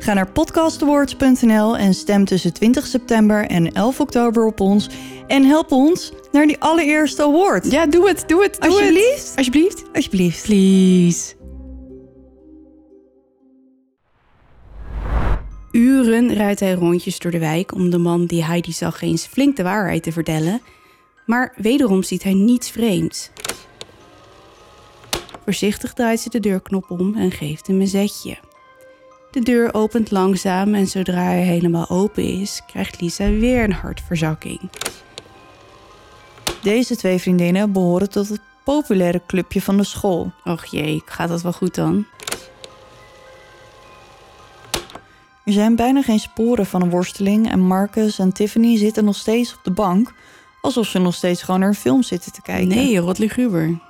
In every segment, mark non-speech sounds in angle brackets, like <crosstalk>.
Ga naar podcastawards.nl en stem tussen 20 september en 11 oktober op ons. En help ons naar die allereerste award. Ja, doe het, doe het, doe Alsjeblieft. het. Alsjeblieft. Alsjeblieft. Please. Uren rijdt hij rondjes door de wijk om de man die Heidi zag eens flink de waarheid te vertellen. Maar wederom ziet hij niets vreemds. Voorzichtig draait ze de deurknop om en geeft hem een zetje. De deur opent langzaam en zodra hij helemaal open is, krijgt Lisa weer een hartverzakking. Deze twee vriendinnen behoren tot het populaire clubje van de school. Och jee, gaat dat wel goed dan? Er zijn bijna geen sporen van een worsteling en Marcus en Tiffany zitten nog steeds op de bank, alsof ze nog steeds gewoon naar een film zitten te kijken. Nee, rot luguber.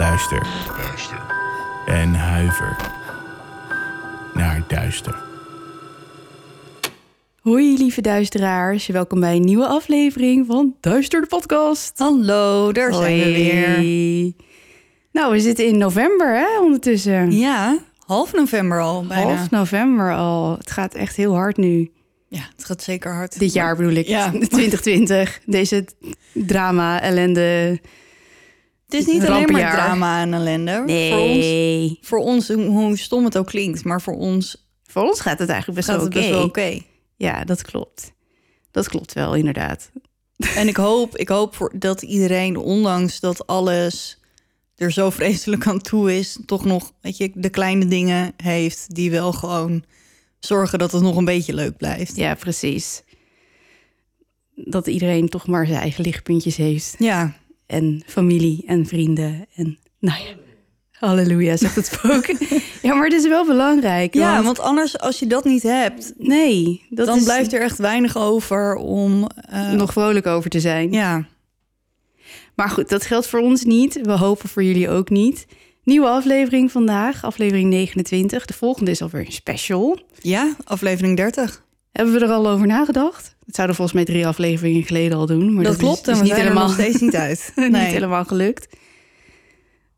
Luister. En huiver naar duister. Hoi lieve duisteraars, welkom bij een nieuwe aflevering van Duister de podcast. Hallo, daar zijn we weer. Nou, we zitten in november hè, ondertussen. Ja, half november al bijna. Half november al. Het gaat echt heel hard nu. Ja, het gaat zeker hard. Dit jaar bedoel ik, Ja. <laughs> 2020. Deze drama, ellende. Het is niet alleen maar drama en ellende. Voor ons, Nee. voor ons, hoe- stom het ook klinkt, maar voor ons Voor ons gaat het eigenlijk best wel oké. best wel oké. Ja, dat klopt. Dat klopt wel, inderdaad. <laughs> En ik hoop, ik hoop voor, dat iedereen, ondanks dat alles er zo vreselijk aan toe is, toch nog, weet je, de kleine dingen heeft die wel gewoon zorgen dat het nog een beetje leuk blijft. Ja, precies. Dat iedereen toch maar zijn eigen lichtpuntjes heeft. Ja, En familie en vrienden. En nou ja, halleluja, zegt het spook. <laughs> ja, maar het is wel belangrijk. ja want, want anders, als je dat niet hebt, nee, dat dan is blijft er echt weinig over om. eh, nog vrolijk over te zijn. Ja, Maar goed, dat geldt voor ons niet. We hopen voor jullie ook niet. Nieuwe aflevering vandaag, aflevering 29. De volgende is alweer een special. ja, aflevering 30. Hebben we er al over nagedacht? Het zouden volgens mij drie afleveringen geleden al doen. Maar dat, dat, klopt, is, is niet helemaal nog steeds niet <laughs> uit. niet Nee. helemaal gelukt.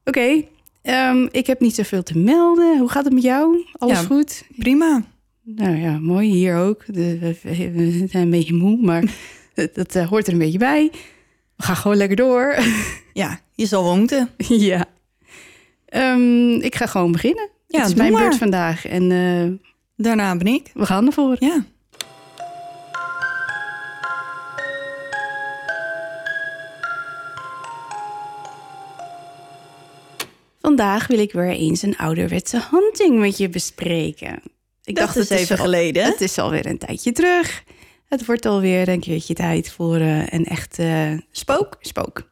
Oké, ehm, ik heb niet zoveel te melden. Hoe gaat het met jou? Alles Ja. goed? Prima. Nou ja, mooi. Hier ook. We, zijn een beetje moe, maar <laughs> dat, dat, eh, hoort er een beetje bij. We gaan gewoon lekker door. <laughs> Ja, je zal wel moeten. ja. Ehm, ik ga gewoon beginnen. Ja, het is mijn maar. beurt vandaag en eh, Daarna ben ik. we gaan ervoor. Ja. Vandaag wil ik weer eens een ouderwetse hunting met je bespreken. Ik Dat is het even al- geleden. Het is alweer een tijdje terug. Het wordt alweer een keertje tijd voor eh, een echte spook. spook.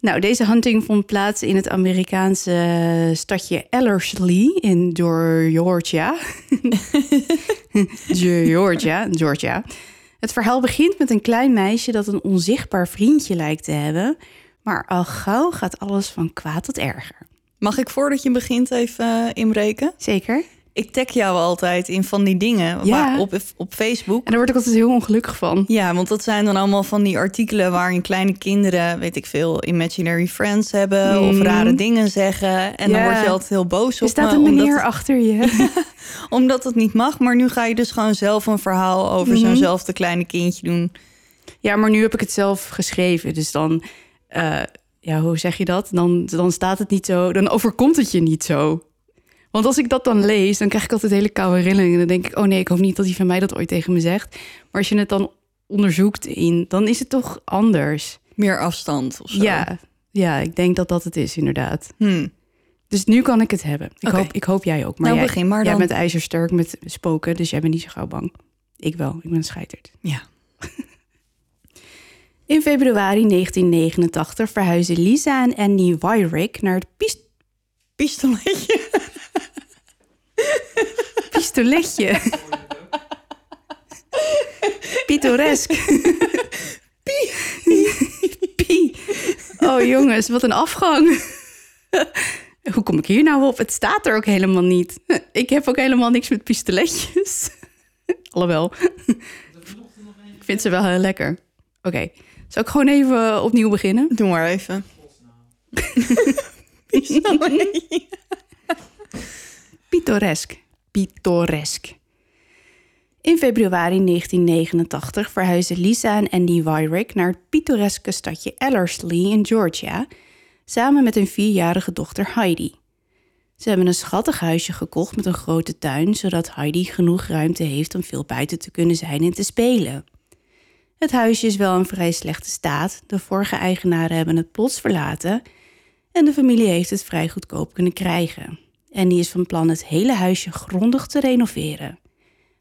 Nou, deze hunting vond plaats in het Amerikaanse stadje Ellerslie in Georgia. <laughs> Georgia, Georgia. Het verhaal begint met een klein meisje dat een onzichtbaar vriendje lijkt te hebben. Maar al gauw gaat alles van kwaad tot erger. Mag ik voordat je begint even eh, inbreken? Zeker? Ik tag jou altijd in van die dingen Ja. op, op Facebook. En daar word ik altijd heel ongelukkig van. Ja, want dat zijn dan allemaal van die artikelen waarin kleine kinderen, weet ik veel, imaginary friends hebben of Mhm. rare dingen zeggen. En dan word je altijd heel boos op Er staat een meneer omdat, achter je. <laughs> omdat het niet mag. Maar nu ga je dus gewoon zelf een verhaal over Mhm. zo'nzelfde kleine kindje doen Ja, maar nu heb ik het zelf geschreven. Dus dan, eh, ja, hoe zeg je dat? Dan, dan staat het niet zo, dan overkomt het je niet zo. Want als ik dat dan lees, dan krijg ik altijd hele koude rillingen. En dan denk ik, oh nee, ik hoop niet dat hij van mij dat ooit tegen me zegt. Maar als je het dan onderzoekt in, dan is het toch anders. Meer afstand of zo. Ja, ja, ik denk dat dat het is, inderdaad. Hmm. Dus nu kan ik het hebben. Ik, hoop, ik hoop jij ook. Maar Nou, jij, begin maar jij dan. bent ijzersterk met spoken, dus jij bent niet zo gauw bang. Ik wel, ik ben scheiterd. Ja. <laughs> In februari 1989 verhuizen Lisa en Andy Wyrick naar het pis- <laughs> Pistoletje. pistoletje. Pittoresk. Pie. Oh jongens, wat een afgang. Hoe kom ik hier nou op? Het staat er ook helemaal niet. Ik heb ook helemaal niks met pistoletjes. Alhoewel. Ik vind ze wel heel lekker. Oké, zal ik gewoon even opnieuw beginnen? Doe maar even. <laughs> Pittoresk. Pittoresk. In februari 1989 verhuizen Lisa en Andy Wyrick naar het pittoreske stadje Ellerslie in Georgia, samen met hun vierjarige dochter Heidi. Ze hebben een schattig huisje gekocht met een grote tuin, zodat Heidi genoeg ruimte heeft om veel buiten te kunnen zijn en te spelen. Het huisje is wel in vrij slechte staat, de vorige eigenaren hebben het plots verlaten en de familie heeft het vrij goedkoop kunnen krijgen. En die is van plan het hele huisje grondig te renoveren.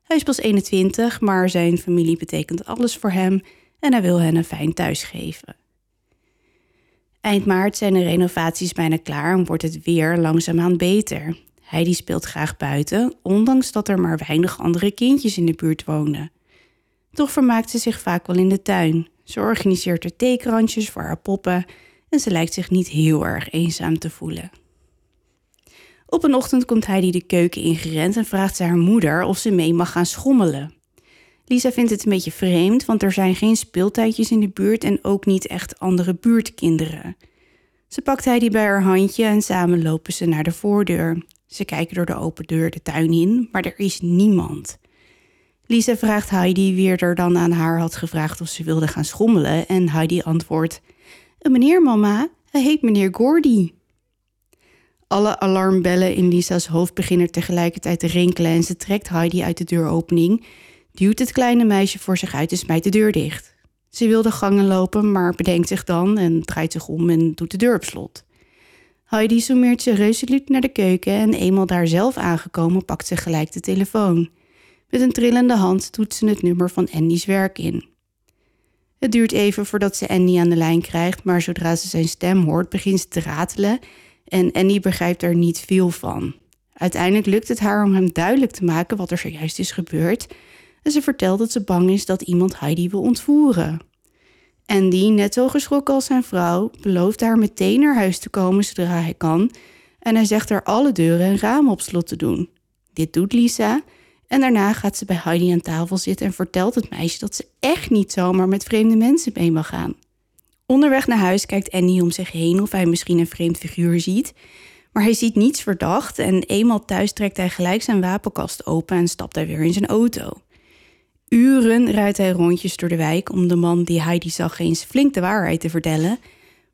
Hij is pas 21, maar zijn familie betekent alles voor hem en hij wil hen een fijn thuis geven. Eind maart zijn de renovaties bijna klaar en wordt het weer langzaamaan beter. Heidi speelt graag buiten, ondanks dat er maar weinig andere kindjes in de buurt wonen. Toch vermaakt ze zich vaak wel in de tuin. Ze organiseert er theekrantjes voor haar poppen en ze lijkt zich niet heel erg eenzaam te voelen. Op een ochtend komt Heidi de keuken ingerend en vraagt ze haar moeder of ze mee mag gaan schommelen. Lisa vindt het een beetje vreemd, want er zijn geen speeltuintjes in de buurt en ook niet echt andere buurtkinderen. Ze pakt Heidi bij haar handje en samen lopen ze naar de voordeur. Ze kijken door de open deur de tuin in, maar er is niemand. Lisa vraagt Heidi wie er dan aan haar had gevraagd of ze wilde gaan schommelen en Heidi antwoordt: "Een meneer, mama, hij heet meneer Gordy." Alle alarmbellen in Lisa's hoofd beginnen tegelijkertijd te rinkelen en ze trekt Heidi uit de deuropening, duwt het kleine meisje voor zich uit en smijt de deur dicht. Ze wil de gangen lopen, maar bedenkt zich dan en draait zich om en doet de deur op slot. Heidi sommeert ze resoluut naar de keuken en eenmaal daar zelf aangekomen pakt ze gelijk de telefoon. Met een trillende hand doet ze het nummer van Andy's werk in. Het duurt even voordat ze Andy aan de lijn krijgt, maar zodra ze zijn stem hoort, begint ze te ratelen en Andy begrijpt er niet veel van. Uiteindelijk lukt het haar om hem duidelijk te maken wat er zojuist is gebeurd en ze vertelt dat ze bang is dat iemand Heidi wil ontvoeren. Andy, net zo geschrokken als zijn vrouw, belooft haar meteen naar huis te komen zodra hij kan en hij zegt haar alle deuren en ramen op slot te doen. Dit doet Lisa en daarna gaat ze bij Heidi aan tafel zitten en vertelt het meisje dat ze echt niet zomaar met vreemde mensen mee mag gaan. Onderweg naar huis kijkt Andy om zich heen of hij misschien een vreemd figuur ziet. Maar hij ziet niets verdacht en eenmaal thuis trekt hij gelijk zijn wapenkast open en stapt hij weer in zijn auto. Uren rijdt hij rondjes door de wijk om de man die Heidi zag eens flink de waarheid te vertellen.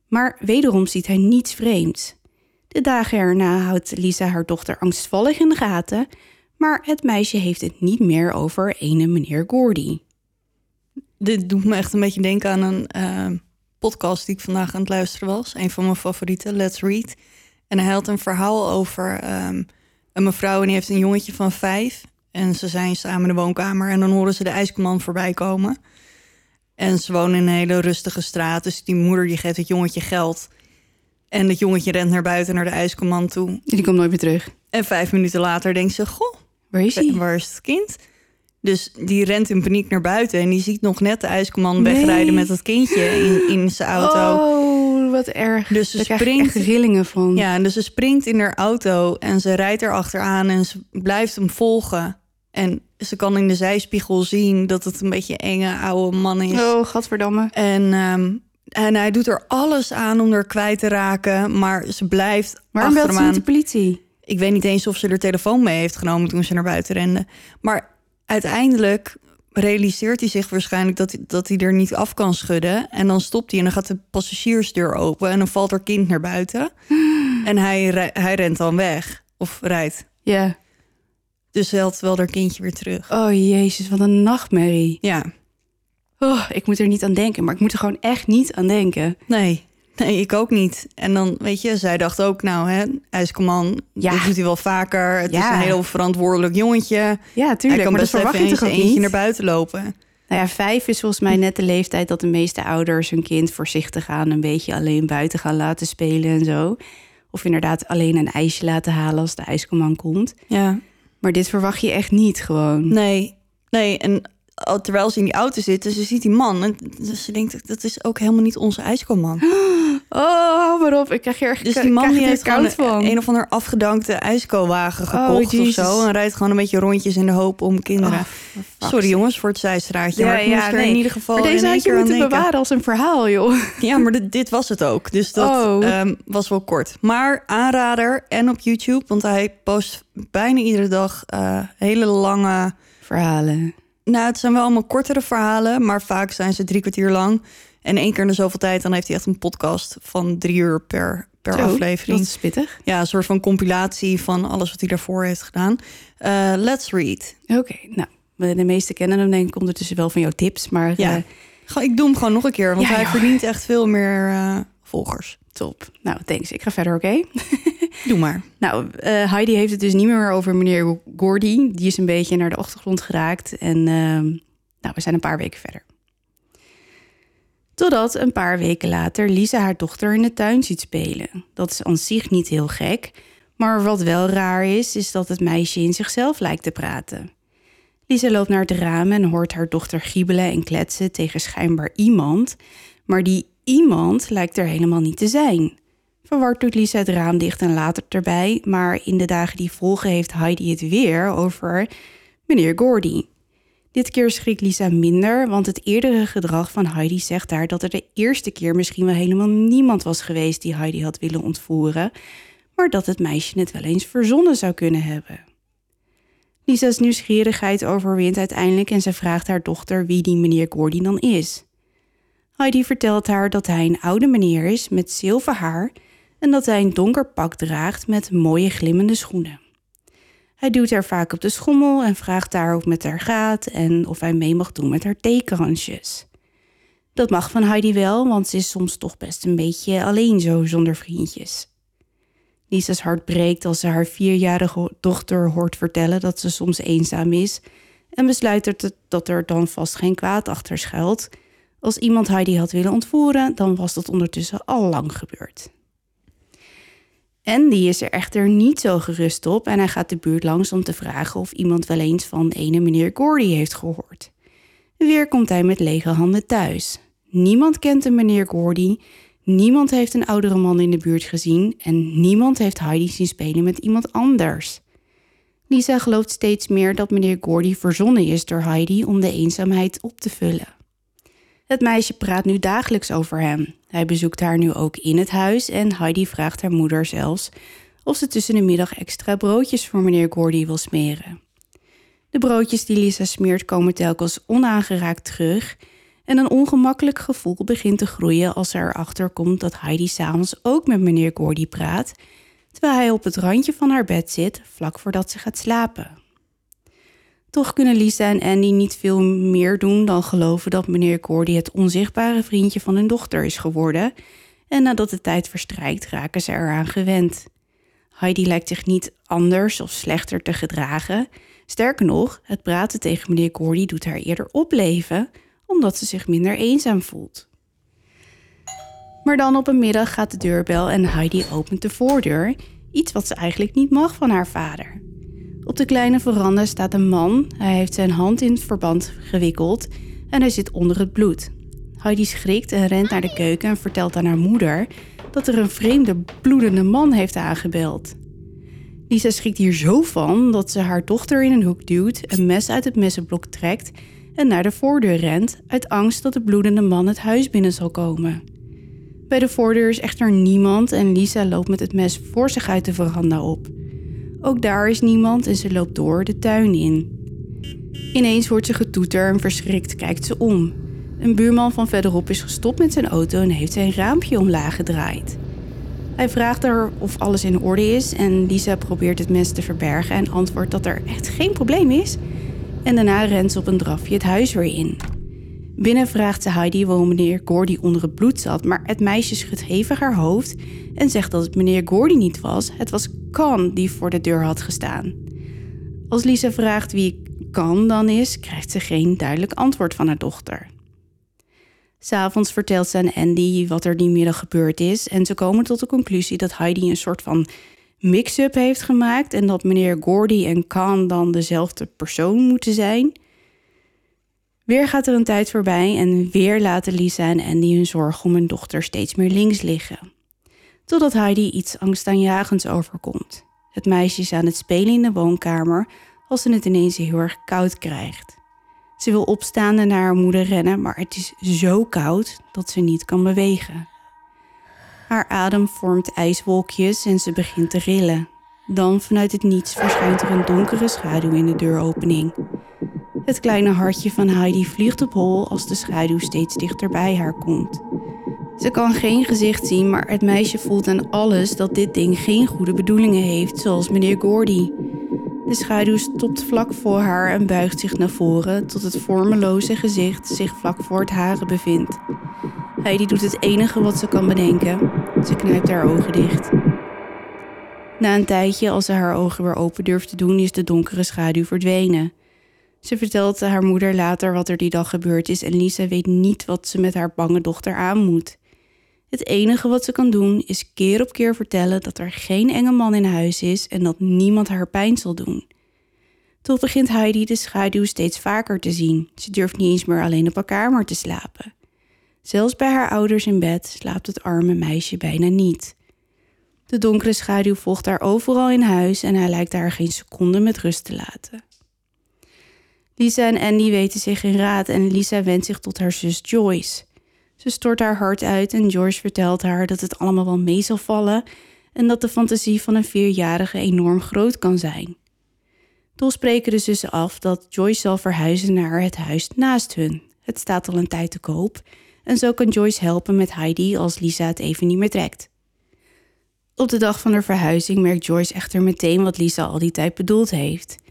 Maar wederom ziet hij niets vreemds. De dagen erna houdt Lisa haar dochter angstvallig in de gaten, maar het meisje heeft het niet meer over ene meneer Gordy. Dit doet me echt een beetje denken aan een eh, podcast die ik vandaag aan het luisteren was. Een van mijn favorieten, Let's Read. En hij had een verhaal over ehm, een mevrouw en die heeft een jongetje van vijf. En ze zijn samen in de woonkamer en dan horen ze de ijskomman voorbij komen. En ze wonen in een hele rustige straat. Dus die moeder die geeft het jongetje geld. En het jongetje rent naar buiten naar de ijskomman toe. Die komt nooit meer terug. En vijf minuten later denkt ze, goh, Waar is hij? waar is het kind? Dus die rent in paniek naar buiten en die ziet nog net de ijskomman Nee. wegrijden met dat kindje in, in zijn auto. Oh, wat erg. Dus ze Daar springt- rillingen van. Ja, dus ze springt in haar auto en ze rijdt er achteraan en ze blijft hem volgen. En ze kan in de zijspiegel zien dat het een beetje een enge oude man is. Oh, gadverdamme. En, ehm, en hij doet er alles aan om er kwijt te raken, maar ze blijft Waarom belt ze de politie? Ik weet niet eens of ze er telefoon mee heeft genomen toen ze naar buiten rende. Maar uiteindelijk realiseert hij zich waarschijnlijk dat, hij- dat hij er niet af kan schudden. En dan stopt hij en dan gaat de passagiersdeur open en dan valt er kind naar buiten. <gasps> En hij, hij rent dan weg of rijdt. Ja. Dus had wel haar kindje weer terug. Oh jezus, wat een nachtmerrie. Ja, Oh, ik moet er niet aan denken, maar ik moet er gewoon echt niet aan denken. nee. Nee, ik ook niet. En dan, weet je, zij dacht ook, nou, hè, Ja. dat doet hij wel vaker. Het is Ja. een heel verantwoordelijk jongetje. Ja, Hij tuurlijk, kan maar dat best even verwacht je eens toch ook eentje niet? naar buiten lopen. Nou ja, vijf is volgens mij net de leeftijd dat de meeste ouders hun kind voorzichtig aan een beetje alleen buiten gaan laten spelen en zo. Of inderdaad alleen een ijsje laten halen als de ijskomman komt. Ja. Maar dit verwacht je echt niet gewoon. Nee, nee. En terwijl ze in die auto zitten, ze ziet die man. En dus ze denkt, dat is ook helemaal niet onze ijskomman. <gasps> Oh, hou maar op. Ik krijg hier Dus die man die heeft gewoon koud van. een of ander afgedankte ijsko-wagen gekocht of zo. En rijdt gewoon een beetje rondjes in de hoop om kinderen. Oh, Sorry jongens voor het zijstraatje, Ja, maar ik ja, nee. in ieder geval Maar deze had je moeten bewaren als een verhaal, joh. <laughs> Ja, maar dit, dit was het ook. Dus dat Oh. ehm, was wel kort. Maar aanrader en op YouTube, want hij post bijna iedere dag eh, hele lange... Verhalen. Nou, het zijn wel allemaal kortere verhalen, maar vaak zijn ze drie kwartier lang. En één keer in de zoveel tijd, dan heeft hij echt een podcast van drie uur per, per Zo, aflevering. Dat is pittig. Ja, een soort van compilatie van alles wat hij daarvoor heeft gedaan. Eh, let's read. Oké, nou. De meeste kennen hem denk ik ondertussen wel van jouw tips. Maar Ja. Gewoon, Ik doe hem gewoon nog een keer, want Ja, hij joh. verdient echt veel meer eh, volgers. top. Nou, thanks. Ik ga verder, oké? <laughs> Doe maar. Nou, eh, Heidi heeft het dus niet meer over meneer Gordy. Die is een beetje naar de achtergrond geraakt. En ehm, nou, we zijn een paar weken verder. Totdat een paar weken later Lisa haar dochter in de tuin ziet spelen. Dat is aan zich niet heel gek. Maar wat wel raar is, is dat het meisje in zichzelf lijkt te praten. Lisa loopt naar het raam en hoort haar dochter giebelen en kletsen tegen schijnbaar iemand. Maar die iemand lijkt er helemaal niet te zijn. Verward doet Lisa het raam dicht en laat het erbij. Maar in de dagen die volgen heeft Heidi het weer over meneer Gordy. Dit keer schrikt Lisa minder, want het eerdere gedrag van Heidi zegt haar dat er de eerste keer misschien wel helemaal niemand was geweest die Heidi had willen ontvoeren, maar dat het meisje het wel eens verzonnen zou kunnen hebben. Lisa's nieuwsgierigheid overwint uiteindelijk en ze vraagt haar dochter wie die meneer Gordy dan is. Heidi vertelt haar dat hij een oude meneer is met zilver haar en dat hij een donker pak draagt met mooie glimmende schoenen. Hij duwt haar vaak op de schommel en vraagt haar het met haar gaat en of hij mee mag doen met haar theekransjes. Dat mag van Heidi wel, want ze is soms toch best een beetje alleen zo zonder vriendjes. Lisa's hart breekt als ze haar vierjarige dochter hoort vertellen dat ze soms eenzaam is en besluit dat er dan vast geen kwaad achter schuilt. Als iemand Heidi had willen ontvoeren, dan was dat ondertussen al lang gebeurd. Andy is er echter niet zo gerust op en hij gaat de buurt langs om te vragen of iemand wel eens van ene meneer Gordy heeft gehoord. Weer komt hij met lege handen thuis. Niemand kent een meneer Gordy, niemand heeft een oudere man in de buurt gezien en niemand heeft Heidi zien spelen met iemand anders. Lisa gelooft steeds meer dat meneer Gordy verzonnen is door Heidi om de eenzaamheid op te vullen. Het meisje praat nu dagelijks over hem. Hij bezoekt haar nu ook in het huis en Heidi vraagt haar moeder zelfs of ze tussen de middag extra broodjes voor meneer Gordy wil smeren. De broodjes die Lisa smeert komen telkens onaangeraakt terug en een ongemakkelijk gevoel begint te groeien als ze erachter komt dat Heidi s'avonds ook met meneer Gordy praat, terwijl hij op het randje van haar bed zit vlak voordat ze gaat slapen. Toch kunnen Lisa en Andy niet veel meer doen dan geloven dat meneer Gordy het onzichtbare vriendje van hun dochter is geworden. En nadat de tijd verstrijkt, raken ze eraan gewend. Heidi lijkt zich niet anders of slechter te gedragen. Sterker nog, het praten tegen meneer Gordy doet haar eerder opleven, omdat ze zich minder eenzaam voelt. Maar dan op een middag gaat de deurbel en Heidi opent de voordeur, iets wat ze eigenlijk niet mag van haar vader. Op de kleine veranda staat een man. Hij heeft zijn hand in het verband gewikkeld en hij zit onder het bloed. Heidi schrikt en rent naar de keuken en vertelt aan haar moeder dat er een vreemde bloedende man heeft aangebeld. Lisa schrikt hier zo van dat ze haar dochter in een hoek duwt, een mes uit het messenblok trekt en naar de voordeur rent uit angst dat de bloedende man het huis binnen zal komen. Bij de voordeur is echter niemand en Lisa loopt met het mes voor zich uit de veranda op. Ook daar is niemand en ze loopt door de tuin in. Ineens hoort ze getoeter en verschrikt kijkt ze om. Een buurman van verderop is gestopt met zijn auto en heeft zijn raampje omlaag gedraaid. Hij vraagt haar of alles in orde is en Lisa probeert het mes te verbergen en antwoordt dat er echt geen probleem is. En daarna rent ze op een drafje het huis weer in. Binnen vraagt ze Heidi waarom meneer Gordy onder het bloed zat, maar het meisje schudt hevig haar hoofd en zegt dat het meneer Gordy niet was. Het was Kan die voor de deur had gestaan. Als Lisa vraagt wie Kan dan is, krijgt ze geen duidelijk antwoord van haar dochter. S'avonds vertelt ze aan Andy wat er die middag gebeurd is en ze komen tot de conclusie dat Heidi een soort van mix-up heeft gemaakt en dat meneer Gordy en Kan dan dezelfde persoon moeten zijn. Weer gaat er een tijd voorbij en weer laten Lisa en Andy hun zorg om hun dochter steeds meer links liggen. Totdat Heidi iets angstaanjagends overkomt. Het meisje is aan het spelen in de woonkamer als ze het ineens heel erg koud krijgt. Ze wil opstaan en naar haar moeder rennen, maar het is zo koud dat ze niet kan bewegen. Haar adem vormt ijswolkjes en ze begint te rillen. Dan vanuit het niets verschijnt er een donkere schaduw in de deuropening. Het kleine hartje van Heidi vliegt op hol als de schaduw steeds dichter bij haar komt. Ze kan geen gezicht zien, maar het meisje voelt aan alles dat dit ding geen goede bedoelingen heeft, zoals meneer Gordy. De schaduw stopt vlak voor haar en buigt zich naar voren tot het vormeloze gezicht zich vlak voor het haren bevindt. Heidi doet het enige wat ze kan bedenken. Ze knijpt haar ogen dicht. Na een tijdje, als ze haar ogen weer open durft te doen, is de donkere schaduw verdwenen. Ze vertelt haar moeder later wat er die dag gebeurd is en Lisa weet niet wat ze met haar bange dochter aan moet. Het enige wat ze kan doen is keer op keer vertellen dat er geen enge man in huis is en dat niemand haar pijn zal doen. Toch begint Heidi de schaduw steeds vaker te zien. Ze durft niet eens meer alleen op haar kamer te slapen. Zelfs bij haar ouders in bed slaapt het arme meisje bijna niet. De donkere schaduw volgt haar overal in huis en hij lijkt haar geen seconde met rust te laten. Lisa en Andy weten zich in raad en Lisa wendt zich tot haar zus Joyce. Ze stort haar hart uit en George vertelt haar dat het allemaal wel mee zal vallen en dat de fantasie van een vierjarige enorm groot kan zijn. Toch spreken de zussen af dat Joyce zal verhuizen naar het huis naast hun. Het staat al een tijd te koop en zo kan Joyce helpen met Heidi als Lisa het even niet meer trekt. Op de dag van haar verhuizing merkt Joyce echter meteen wat Lisa al die tijd bedoeld heeft.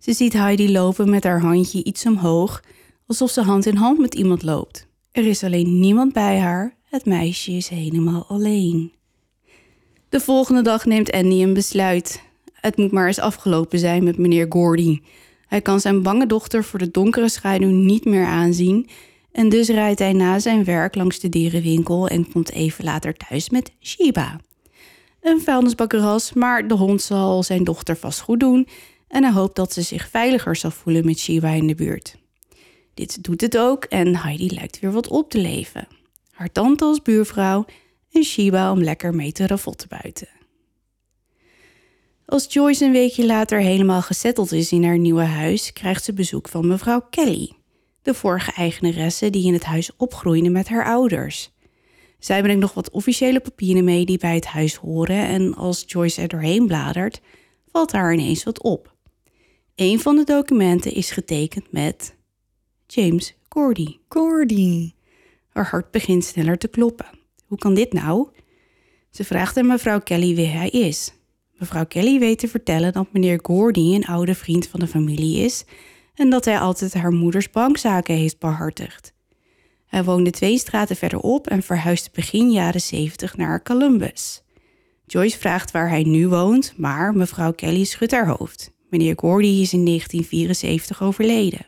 Ze ziet Heidi lopen met haar handje iets omhoog, alsof ze hand in hand met iemand loopt. Er is alleen niemand bij haar, het meisje is helemaal alleen. De volgende dag neemt Andy een besluit. Het moet maar eens afgelopen zijn met meneer Gordy. Hij kan zijn bange dochter voor de donkere schaduw niet meer aanzien en dus rijdt hij na zijn werk langs de dierenwinkel en komt even later thuis met Shiba. Een vuilnisbakkeras, maar de hond zal zijn dochter vast goed doen en hij hoopt dat ze zich veiliger zal voelen met Shiba in de buurt. Dit doet het ook en Heidi lijkt weer wat op te leven. Haar tante als buurvrouw en Shiba om lekker mee te ravotten buiten. Als Joyce een weekje later helemaal gezetteld is in haar nieuwe huis, krijgt ze bezoek van mevrouw Kelly, de vorige eigenaresse die in het huis opgroeide met haar ouders. Zij brengt nog wat officiële papieren mee die bij het huis horen en als Joyce er doorheen bladert, valt haar ineens wat op. Een van de documenten is getekend met James Cordy. Cordy. Haar hart begint sneller te kloppen. Hoe kan dit nou? Ze vraagt aan mevrouw Kelly wie hij is. Mevrouw Kelly weet te vertellen dat meneer Gordy een oude vriend van de familie is en dat hij altijd haar moeders bankzaken heeft behartigd. Hij woonde twee straten verderop en verhuisde begin jaren 70 naar Columbus. Joyce vraagt waar hij nu woont, maar mevrouw Kelly schudt haar hoofd. Meneer Gordy is in 1974 overleden.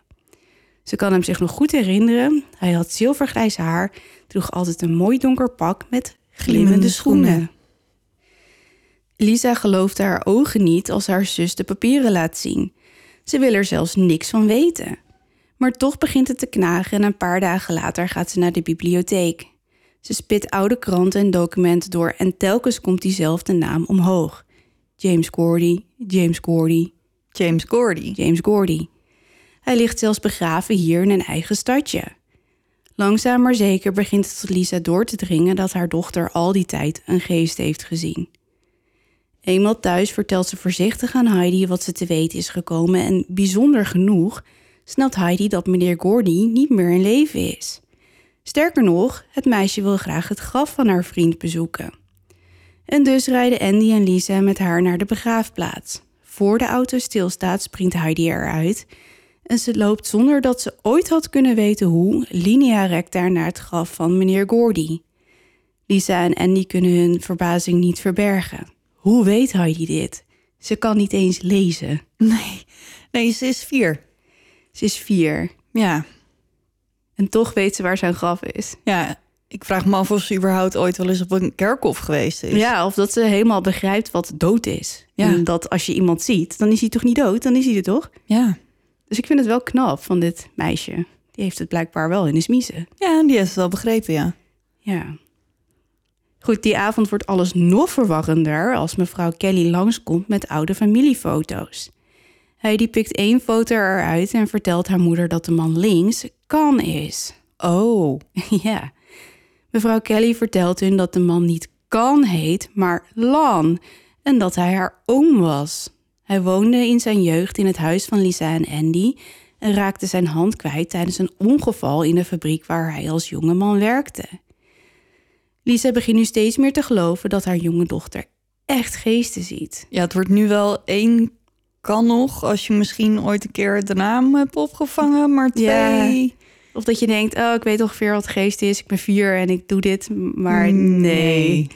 Ze kan hem zich nog goed herinneren. Hij had zilvergrijs haar, droeg altijd een mooi donker pak met glimmende schoenen. Lisa geloofde haar ogen niet als haar zus de papieren laat zien. Ze wil er zelfs niks van weten. Maar toch begint het te knagen en een paar dagen later gaat ze naar de bibliotheek. Ze spit oude kranten en documenten door en telkens komt diezelfde naam omhoog. James Gordy, James Gordy, James Gordy. James Gordy. Hij ligt zelfs begraven hier in een eigen stadje. Langzaam maar zeker begint het tot Lisa door te dringen dat haar dochter al die tijd een geest heeft gezien. Eenmaal thuis vertelt ze voorzichtig aan Heidi wat ze te weten is gekomen en bijzonder genoeg snapt Heidi dat meneer Gordy niet meer in leven is. Sterker nog, het meisje wil graag het graf van haar vriend bezoeken. En dus rijden Andy en Lisa met haar naar de begraafplaats. Voor de auto stilstaat, springt Heidi eruit en ze loopt zonder dat ze ooit had kunnen weten hoe linea recta naar het graf van meneer Gordy. Lisa en Andy kunnen hun verbazing niet verbergen. Hoe weet Heidi dit? Ze kan niet eens lezen. Nee, nee, ze is vier. Ze is vier. Ja, En toch weet ze waar zijn graf is. ja. Ik vraag me af of ze überhaupt ooit wel eens op een kerkhof geweest is. Ja, of dat ze helemaal begrijpt wat dood is. Ja. En dat als je iemand ziet, dan is hij toch niet dood? Dan is hij er toch? Ja. Dus ik vind het wel knap van dit meisje. Die heeft het blijkbaar wel in de smiezen. Ja, die heeft het wel begrepen, ja. Ja. Goed, die avond wordt alles nog verwarrender als mevrouw Kelly langskomt met oude familiefoto's. Heidi pikt één foto eruit en vertelt haar moeder dat de man links kan is. Oh. <laughs> ja. Mevrouw Kelly vertelt hun dat de man niet kan heet, maar Lan. En dat hij haar oom was. Hij woonde in zijn jeugd in het huis van Lisa en Andy en raakte zijn hand kwijt tijdens een ongeval in de fabriek waar hij als jongeman werkte. Lisa begint nu steeds meer te geloven dat haar jonge dochter echt geesten ziet. Ja, het wordt nu wel één kan nog, als je misschien ooit een keer de naam hebt opgevangen, maar twee... Of dat je denkt, oh, ik weet ongeveer wat geest is, ik ben vier en ik doe dit, maar nee.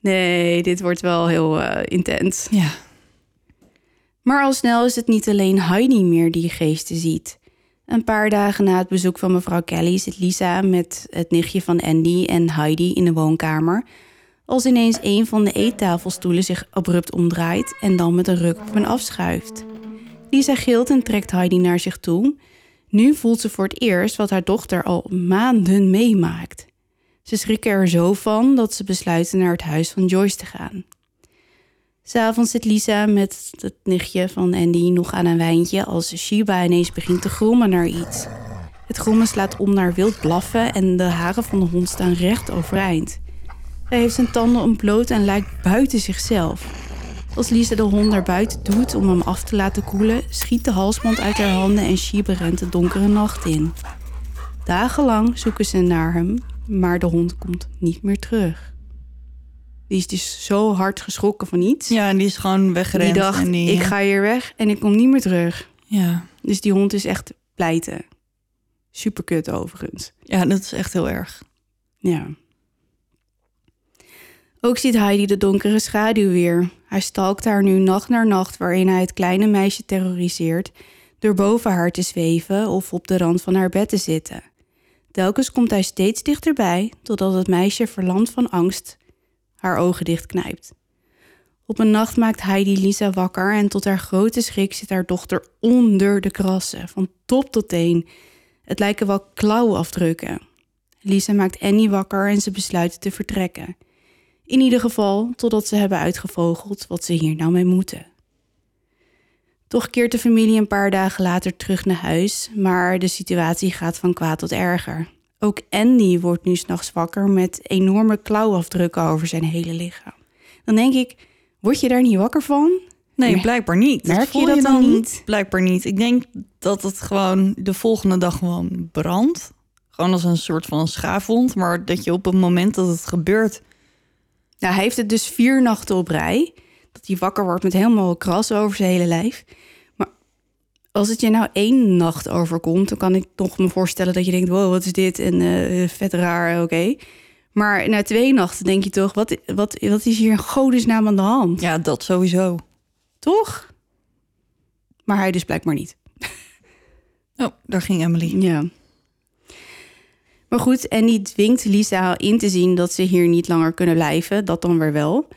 Nee, dit wordt wel heel eh, intens. Ja. Maar al snel is het niet alleen Heidi meer die geesten ziet. Een paar dagen na het bezoek van mevrouw Kelly zit Lisa met het nichtje van Andy en Heidi in de woonkamer. Als ineens een van de eettafelstoelen zich abrupt omdraait en dan met een ruk op en afschuift. Lisa gilt en trekt Heidi naar zich toe. Nu voelt ze voor het eerst wat haar dochter al maanden meemaakt. Ze schrikken er zo van dat ze besluiten naar het huis van Joyce te gaan. S'avonds zit Lisa met het nichtje van Andy nog aan een wijntje als Shiba ineens begint te grommen naar iets. Het grommen slaat om naar wild blaffen en de haren van de hond staan recht overeind. Hij heeft zijn tanden ontbloot en lijkt buiten zichzelf. Als Lisa de hond naar buiten doet om hem af te laten koelen, schiet de halsband uit haar handen en Shiba rent de donkere nacht in. Dagenlang zoeken ze naar hem, maar de hond komt niet meer terug. Die is dus zo hard geschrokken van iets. Ja, en die is gewoon weggerend. Die dacht, en die, ik ga hier weg en ik kom niet meer terug. Ja. Dus die hond is echt pleiten. Super kut overigens. ja, dat is echt heel erg. Ja. Ook ziet Heidi de donkere schaduw weer. Hij stalkt haar nu nacht naar nacht waarin hij het kleine meisje terroriseert... door boven haar te zweven of op de rand van haar bed te zitten. Telkens komt hij steeds dichterbij totdat het meisje verlamd van angst haar ogen dichtknijpt. Op een nacht maakt Heidi Lisa wakker en tot haar grote schrik zit haar dochter onder de krassen, van top tot teen. Het lijken wel klauwafdrukken. Lisa maakt Annie wakker en ze besluiten te vertrekken. In ieder geval totdat ze hebben uitgevogeld wat ze hier nou mee moeten. Toch keert de familie een paar dagen later terug naar huis, maar de situatie gaat van kwaad tot erger. Ook Andy wordt nu s'nachts wakker met enorme klauwafdrukken over zijn hele lichaam. Dan denk ik, word je daar niet wakker van? Nee, Mer- blijkbaar niet. merk je dat dan niet? Blijkbaar niet. Ik denk dat het gewoon de volgende dag gewoon brandt. Gewoon als een soort van schaafwond. Maar dat je op het moment dat het gebeurt... Nou, hij heeft het dus vier nachten op rij. Dat hij wakker wordt met helemaal kras over zijn hele lijf. Maar als het je nou één nacht overkomt, dan kan ik toch me voorstellen dat je denkt: wow, wat is dit? En eh, vet raar, oké. Maar na twee nachten denk je toch: wat, wat, wat is hier in godesnaam aan de hand? Ja, dat sowieso. Toch? Maar hij dus blijkbaar niet. Oh, daar ging Emily. Ja. Maar goed, en die dwingt Lisa in te zien dat ze hier niet langer kunnen blijven. Dat dan weer wel.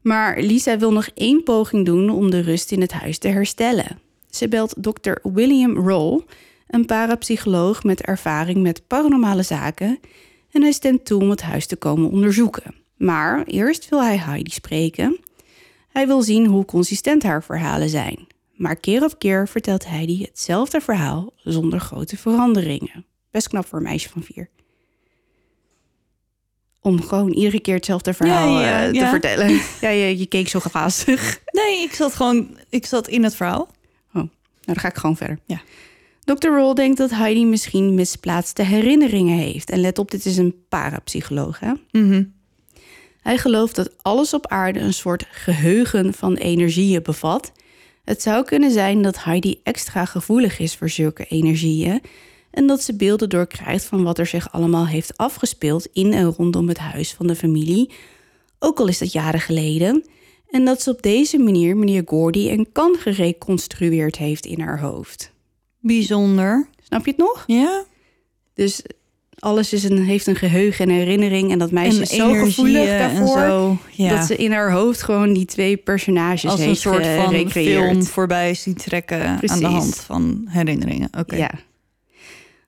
Maar Lisa wil nog één poging doen om de rust in het huis te herstellen. Ze belt dokter William Roll, een parapsycholoog met ervaring met paranormale zaken. En hij stemt toe om het huis te komen onderzoeken. Maar eerst wil hij Heidi spreken. Hij wil zien hoe consistent haar verhalen zijn. Maar keer op keer vertelt Heidi hetzelfde verhaal zonder grote veranderingen. Best knap voor een meisje van vier. Om gewoon iedere keer hetzelfde verhaal Ja, ja, eh, te ja. vertellen. <laughs> Ja, je, je keek zo glazig. Nee, ik zat gewoon... Ik zat in het verhaal. Nou, dan ga ik gewoon verder. Ja. Dr. Roll denkt dat Heidi misschien misplaatste herinneringen heeft. En let op, dit is een parapsycholoog. Hè? Mhm. Hij gelooft dat alles op aarde een soort geheugen van energieën bevat. Het zou kunnen zijn dat Heidi extra gevoelig is voor zulke energieën en dat ze beelden doorkrijgt van wat er zich allemaal heeft afgespeeld in en rondom het huis van de familie, ook al is dat jaren geleden, en dat ze op deze manier meneer Gordy en kan gereconstrueerd heeft in haar hoofd. Bijzonder. Snap je het nog? Ja. Dus alles is een, heeft een geheugen en herinnering. En dat meisje En is zo gevoelig daarvoor. zo. Ja. Dat ze in haar hoofd gewoon die twee personages Als een heeft soort van film voorbij ziet trekken aan de hand van herinneringen. Oké. Ja.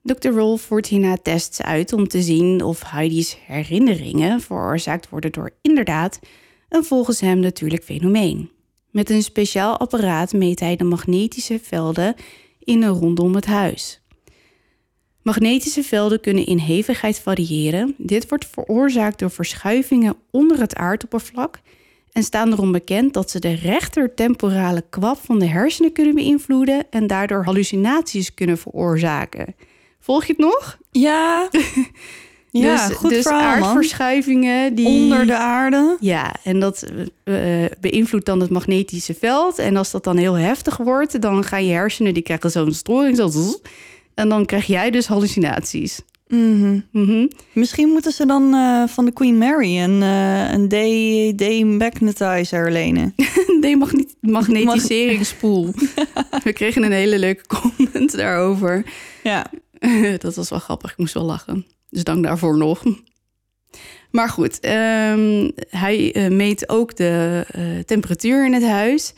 Dr. Rolf voert hierna tests uit om te zien of Heidi's herinneringen veroorzaakt worden door inderdaad een volgens hem natuurlijk fenomeen. Met een speciaal apparaat meet hij de magnetische velden in en rondom het huis. Magnetische velden kunnen in hevigheid variëren. Dit wordt veroorzaakt door verschuivingen onder het aardoppervlak en staan erom bekend dat ze de rechtertemporale kwap van de hersenen kunnen beïnvloeden en daardoor hallucinaties kunnen veroorzaken. Volg je het nog? Ja. <laughs> ja, dus, goed dus verhaal, aardverschuivingen die Onder de aarde. ja, en dat eh, beïnvloedt dan het magnetische veld. En als dat dan heel heftig wordt, dan gaan je hersenen, die krijgen zo'n storing. Zo, zzz. en dan krijg jij dus hallucinaties. Mhm. Mhm. Misschien moeten ze dan eh, van de Queen Mary een, eh een day, demagnetizer lenen. <laughs> Demagnetiseringspoel. <laughs> We kregen een hele leuke comment daarover. Ja. <laughs> dat was wel grappig, ik moest wel lachen. Dus dank daarvoor nog. Maar goed, ehm, hij eh, meet ook de eh, temperatuur in het huis.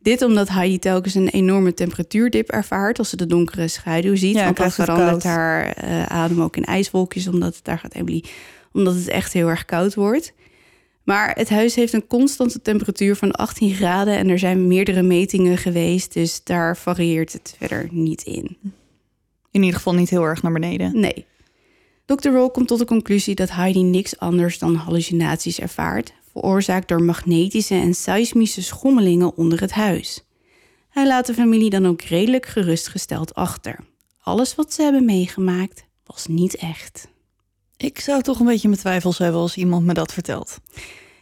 Dit omdat Heidi telkens een enorme temperatuurdip ervaart als ze de donkere schaduw ziet. Ja, want het verandert haar eh, adem ook in ijswolkjes, omdat het, daar gaat Emily, omdat het echt heel erg koud wordt. Maar het huis heeft een constante temperatuur van 18 graden en er zijn meerdere metingen geweest, dus daar varieert het verder niet in. In ieder geval niet heel erg naar beneden. Nee. Dr. Roll komt tot de conclusie dat Heidi niks anders dan hallucinaties ervaart, veroorzaakt door magnetische en seismische schommelingen onder het huis. Hij laat de familie dan ook redelijk gerustgesteld achter. Alles wat ze hebben meegemaakt was niet echt. Ik zou toch een beetje mijn twijfels hebben als iemand me dat vertelt.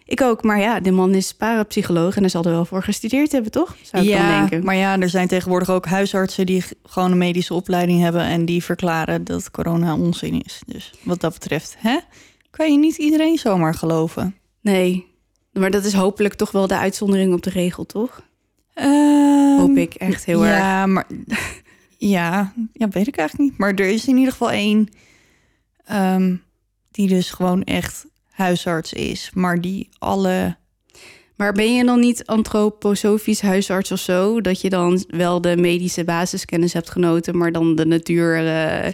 Ik ook, maar ja, de man is parapsycholoog en hij zal er wel voor gestudeerd hebben, toch? Zou ik ja, dan denken. maar ja, er zijn tegenwoordig ook huisartsen die gewoon een medische opleiding hebben en die verklaren dat corona onzin is. Dus wat dat betreft, hè, kan je niet iedereen zomaar geloven. Nee, maar dat is hopelijk toch wel de uitzondering op de regel, toch? Ehm, Hoop ik echt heel erg. ja, maar <laughs> ja, ja, weet ik eigenlijk niet. Maar er is in ieder geval één ehm, die dus gewoon echt huisarts is, maar die alle Maar ben je dan niet antroposofisch huisarts of zo? Dat je dan wel de medische basiskennis hebt genoten, maar dan de natuur eh,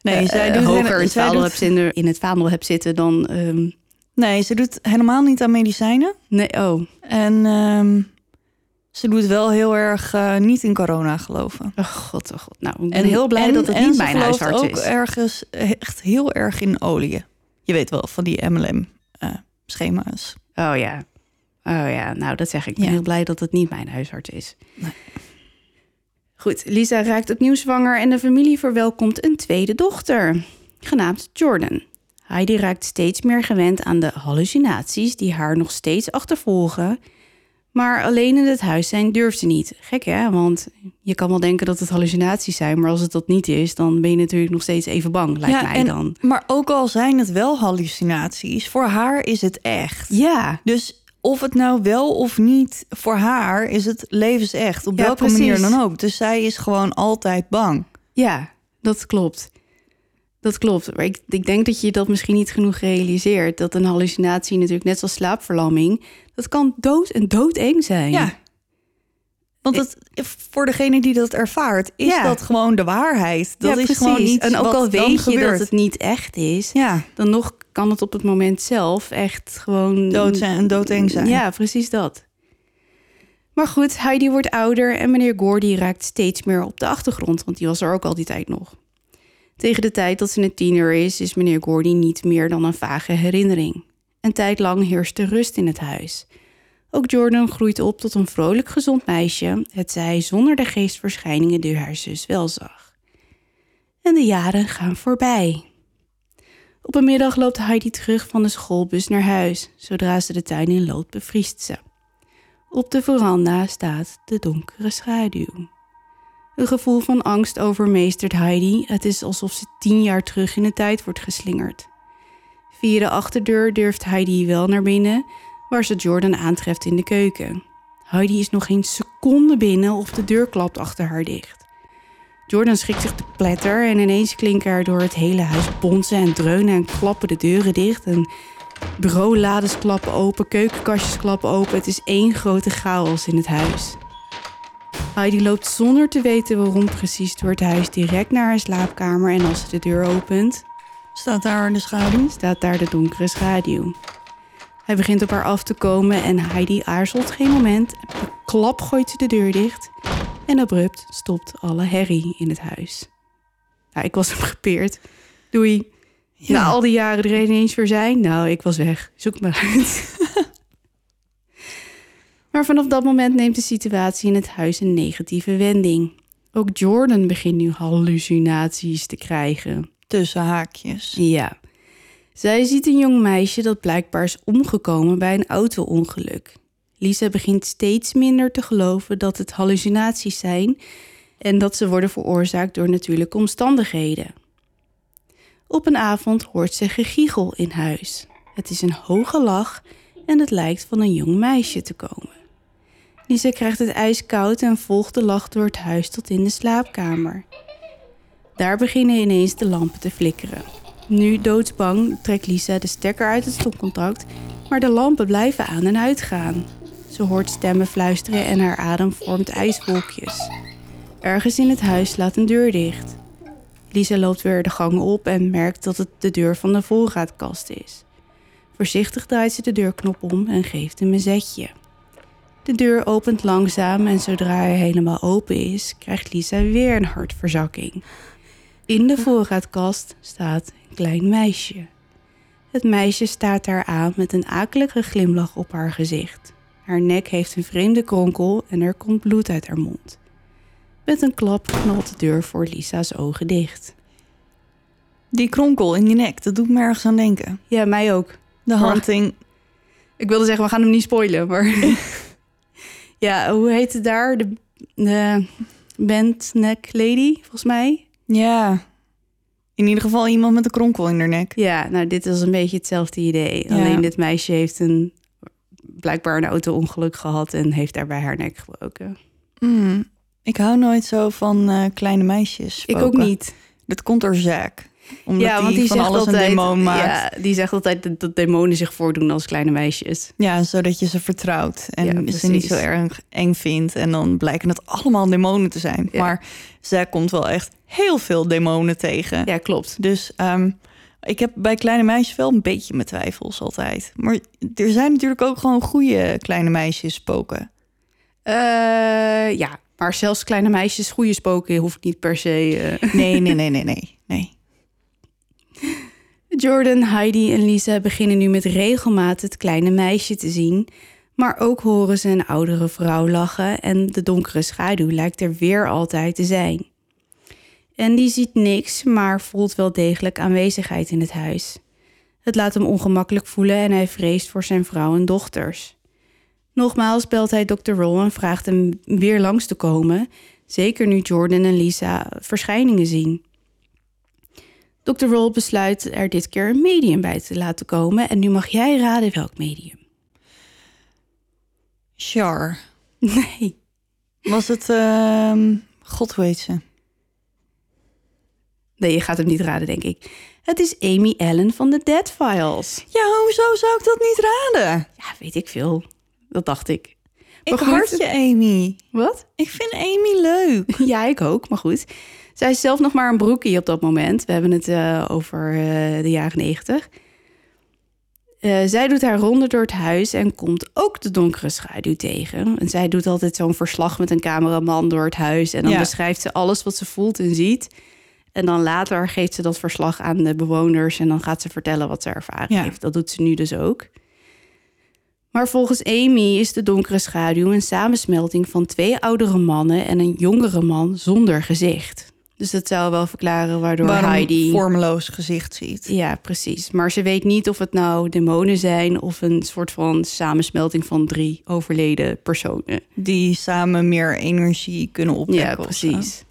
nee, eh, zij doet hoger in het, zij vaandel doet- zitten, in het vaandel hebt zitten dan... ehm, Nee, ze doet helemaal niet aan medicijnen. nee, oh. En ehm, ze doet wel heel erg eh, niet in corona geloven. oh, god, oh god. Nou, ik ben heel blij en- dat het en niet mijn huisarts ook is. ergens echt heel erg in olie. Je weet wel, van die MLM-schema's. Oh ja. Oh ja, nou dat zeg ik. Ik ben Ja. heel blij dat het niet mijn huisarts is. Goed, Lisa raakt opnieuw zwanger en de familie verwelkomt een tweede dochter, genaamd Jordan. Heidi raakt steeds meer gewend aan de hallucinaties die haar nog steeds achtervolgen. Maar alleen in het huis zijn durft ze niet. Gek hè, want je kan wel denken dat het hallucinaties zijn, maar als het dat niet is, dan ben je natuurlijk nog steeds even bang, lijkt mij en, dan. Maar ook al zijn het wel hallucinaties, voor haar is het echt. Ja, Dus of het nou wel of niet, voor haar is het levensecht. Op Ja, welke precies. manier dan ook. Dus zij is gewoon altijd bang. Ja, dat klopt. Dat klopt. Maar ik, ik denk dat je dat misschien niet genoeg realiseert. Dat een hallucinatie natuurlijk net zoals slaapverlamming... dat kan dood en doodeng zijn. Ja. Want het, voor degene die dat ervaart, is Ja. dat gewoon de waarheid. Dat Ja, is precies. gewoon niet En ook al weet je dat het niet echt is... Ja, dan nog kan het op het moment zelf echt gewoon... dood zijn en doodeng zijn. Ja, precies dat. Maar goed, Heidi wordt ouder en meneer Gordy raakt steeds meer op de achtergrond, want die was er ook al die tijd nog. Tegen de tijd dat ze een tiener is, is meneer Gordy niet meer dan een vage herinnering. Een tijd lang heerst er rust in het huis. Ook Jordan groeit op tot een vrolijk gezond meisje, het zij zonder de geestverschijningen die haar zus wel zag. En de jaren gaan voorbij. Op een middag loopt Heidi terug van de schoolbus naar huis. Zodra ze de tuin in loopt, bevriest ze. Op de veranda staat de donkere schaduw. Een gevoel van angst overmeestert Heidi. Het is alsof ze tien jaar terug in de tijd wordt geslingerd. Via de achterdeur durft Heidi wel naar binnen, waar ze Jordan aantreft in de keuken. Heidi is nog geen seconde binnen of de deur klapt achter haar dicht. Jordan schrikt zich te pletter en ineens klinken er door het hele huis bonzen en dreunen en klappen de deuren dicht. En bureaulades klappen open, keukenkastjes klappen open. Het is één grote chaos in het huis. Heidi loopt zonder te weten waarom precies door het huis direct naar haar slaapkamer en als ze de deur opent, Staat daar de schaduw? staat daar de donkere schaduw. Hij begint op haar af te komen en Heidi aarzelt geen moment. Klap gooit ze de deur dicht en abrupt stopt alle herrie in het huis. Ja, ik was hem <laughs> gepeerd. Doei. Na al die jaren er ineens weer zijn. Nou, ik was weg. Zoek me uit. <laughs> maar vanaf dat moment neemt de situatie in het huis een negatieve wending. Ook Jordan begint nu hallucinaties te krijgen. Tussen haakjes. Ja. Zij ziet een jong meisje dat blijkbaar is omgekomen bij een auto-ongeluk. Lisa begint steeds minder te geloven dat het hallucinaties zijn en dat ze worden veroorzaakt door natuurlijke omstandigheden. Op een avond hoort ze gegiegel in huis. Het is een hoge lach en het lijkt van een jong meisje te komen. Lisa krijgt het ijskoud en volgt de lach door het huis tot in de slaapkamer. Daar beginnen ineens de lampen te flikkeren. Nu doodsbang trekt Lisa de stekker uit het stopcontact, maar de lampen blijven aan en uitgaan. Ze hoort stemmen fluisteren en haar adem vormt ijswolkjes. Ergens in het huis slaat een deur dicht. Lisa loopt weer de gang op en merkt dat het de deur van de voorraadkast is. Voorzichtig draait ze de deurknop om en geeft hem een zetje. De deur opent langzaam en zodra hij helemaal open is, krijgt Lisa weer een hartverzakking. In de voorraadkast staat een klein meisje. Het meisje staat daar aan met een akelige glimlach op haar gezicht. Haar nek heeft een vreemde kronkel en er komt bloed uit haar mond. Met een klap knalt de deur voor Lisa's ogen dicht. Die kronkel in die nek, dat doet me ergens aan denken. Ja, mij ook. De haunting. Ik wilde zeggen, we gaan hem niet spoilen, maar... <laughs> ja, hoe heet het daar? De, de Bent Neck Lady, volgens mij? Ja. In ieder geval iemand met een kronkel in haar nek. Ja, nou, dit is een beetje hetzelfde idee. Ja. Alleen dit meisje heeft een, blijkbaar een auto-ongeluk gehad... en heeft daarbij haar nek gebroken. Mm, ik hou nooit zo van eh, kleine meisjes. Ik ook niet. Dat komt door Zack. Omdat ja, want die van zegt alles altijd, een demon maakt. Ja, die zegt altijd dat, dat demonen zich voordoen als kleine meisjes. Ja, zodat je ze vertrouwt en Ja, ze niet zo erg eng vindt. En dan blijken het allemaal demonen te zijn. Ja. Maar zij komt wel echt heel veel demonen tegen. Ja, klopt. Dus ehm, ik heb bij kleine meisjes wel een beetje mijn twijfels altijd. Maar er zijn natuurlijk ook gewoon goede kleine meisjes spoken. Eh, ja, maar zelfs kleine meisjes goede spoken hoeft niet per se... eh. Nee, nee, nee, nee, nee. Jordan, Heidi en Lisa beginnen nu met regelmaat het kleine meisje te zien. Maar ook horen ze een oudere vrouw lachen en de donkere schaduw lijkt er weer altijd te zijn. Die ziet niks, maar voelt wel degelijk aanwezigheid in het huis. Het laat hem ongemakkelijk voelen en hij vreest voor zijn vrouw en dochters. Nogmaals belt hij Dr. Roll en vraagt hem weer langs te komen, zeker nu Jordan en Lisa verschijningen zien. Dr. Roll besluit er dit keer een medium bij te laten komen. En nu mag jij raden welk medium. Char. <laughs> Nee. Was het... ehm, God, heet ze? Nee, je gaat hem niet raden, denk ik. Het is Amy Allen van de Dead Files. Ja, hoezo zou ik dat niet raden? Ja, weet ik veel. Dat dacht ik. Ik Maar goed. hart je, Amy. Wat? Ik vind Amy leuk. <laughs> Ja, ik ook, maar goed. Zij is zelf nog maar een broekie op dat moment. We hebben het eh, over eh, de jaren negentig. Eh, zij doet haar ronde door het huis en komt ook de donkere schaduw tegen. En zij doet altijd zo'n verslag met een cameraman door het huis. En dan Ja. beschrijft ze alles wat ze voelt en ziet. En dan later geeft ze dat verslag aan de bewoners en dan gaat ze vertellen wat ze ervaren Ja. heeft. Dat doet ze nu dus ook. Maar volgens Amy is de donkere schaduw een samensmelting van twee oudere mannen en een jongere man zonder gezicht. Dus dat zou wel verklaren waardoor Waarom Heidi... een vormeloos gezicht ziet. Ja, precies. Maar ze weet niet of het nou demonen zijn... of een soort van samensmelting van drie overleden personen. Die samen meer energie kunnen opwekken. Ja, precies.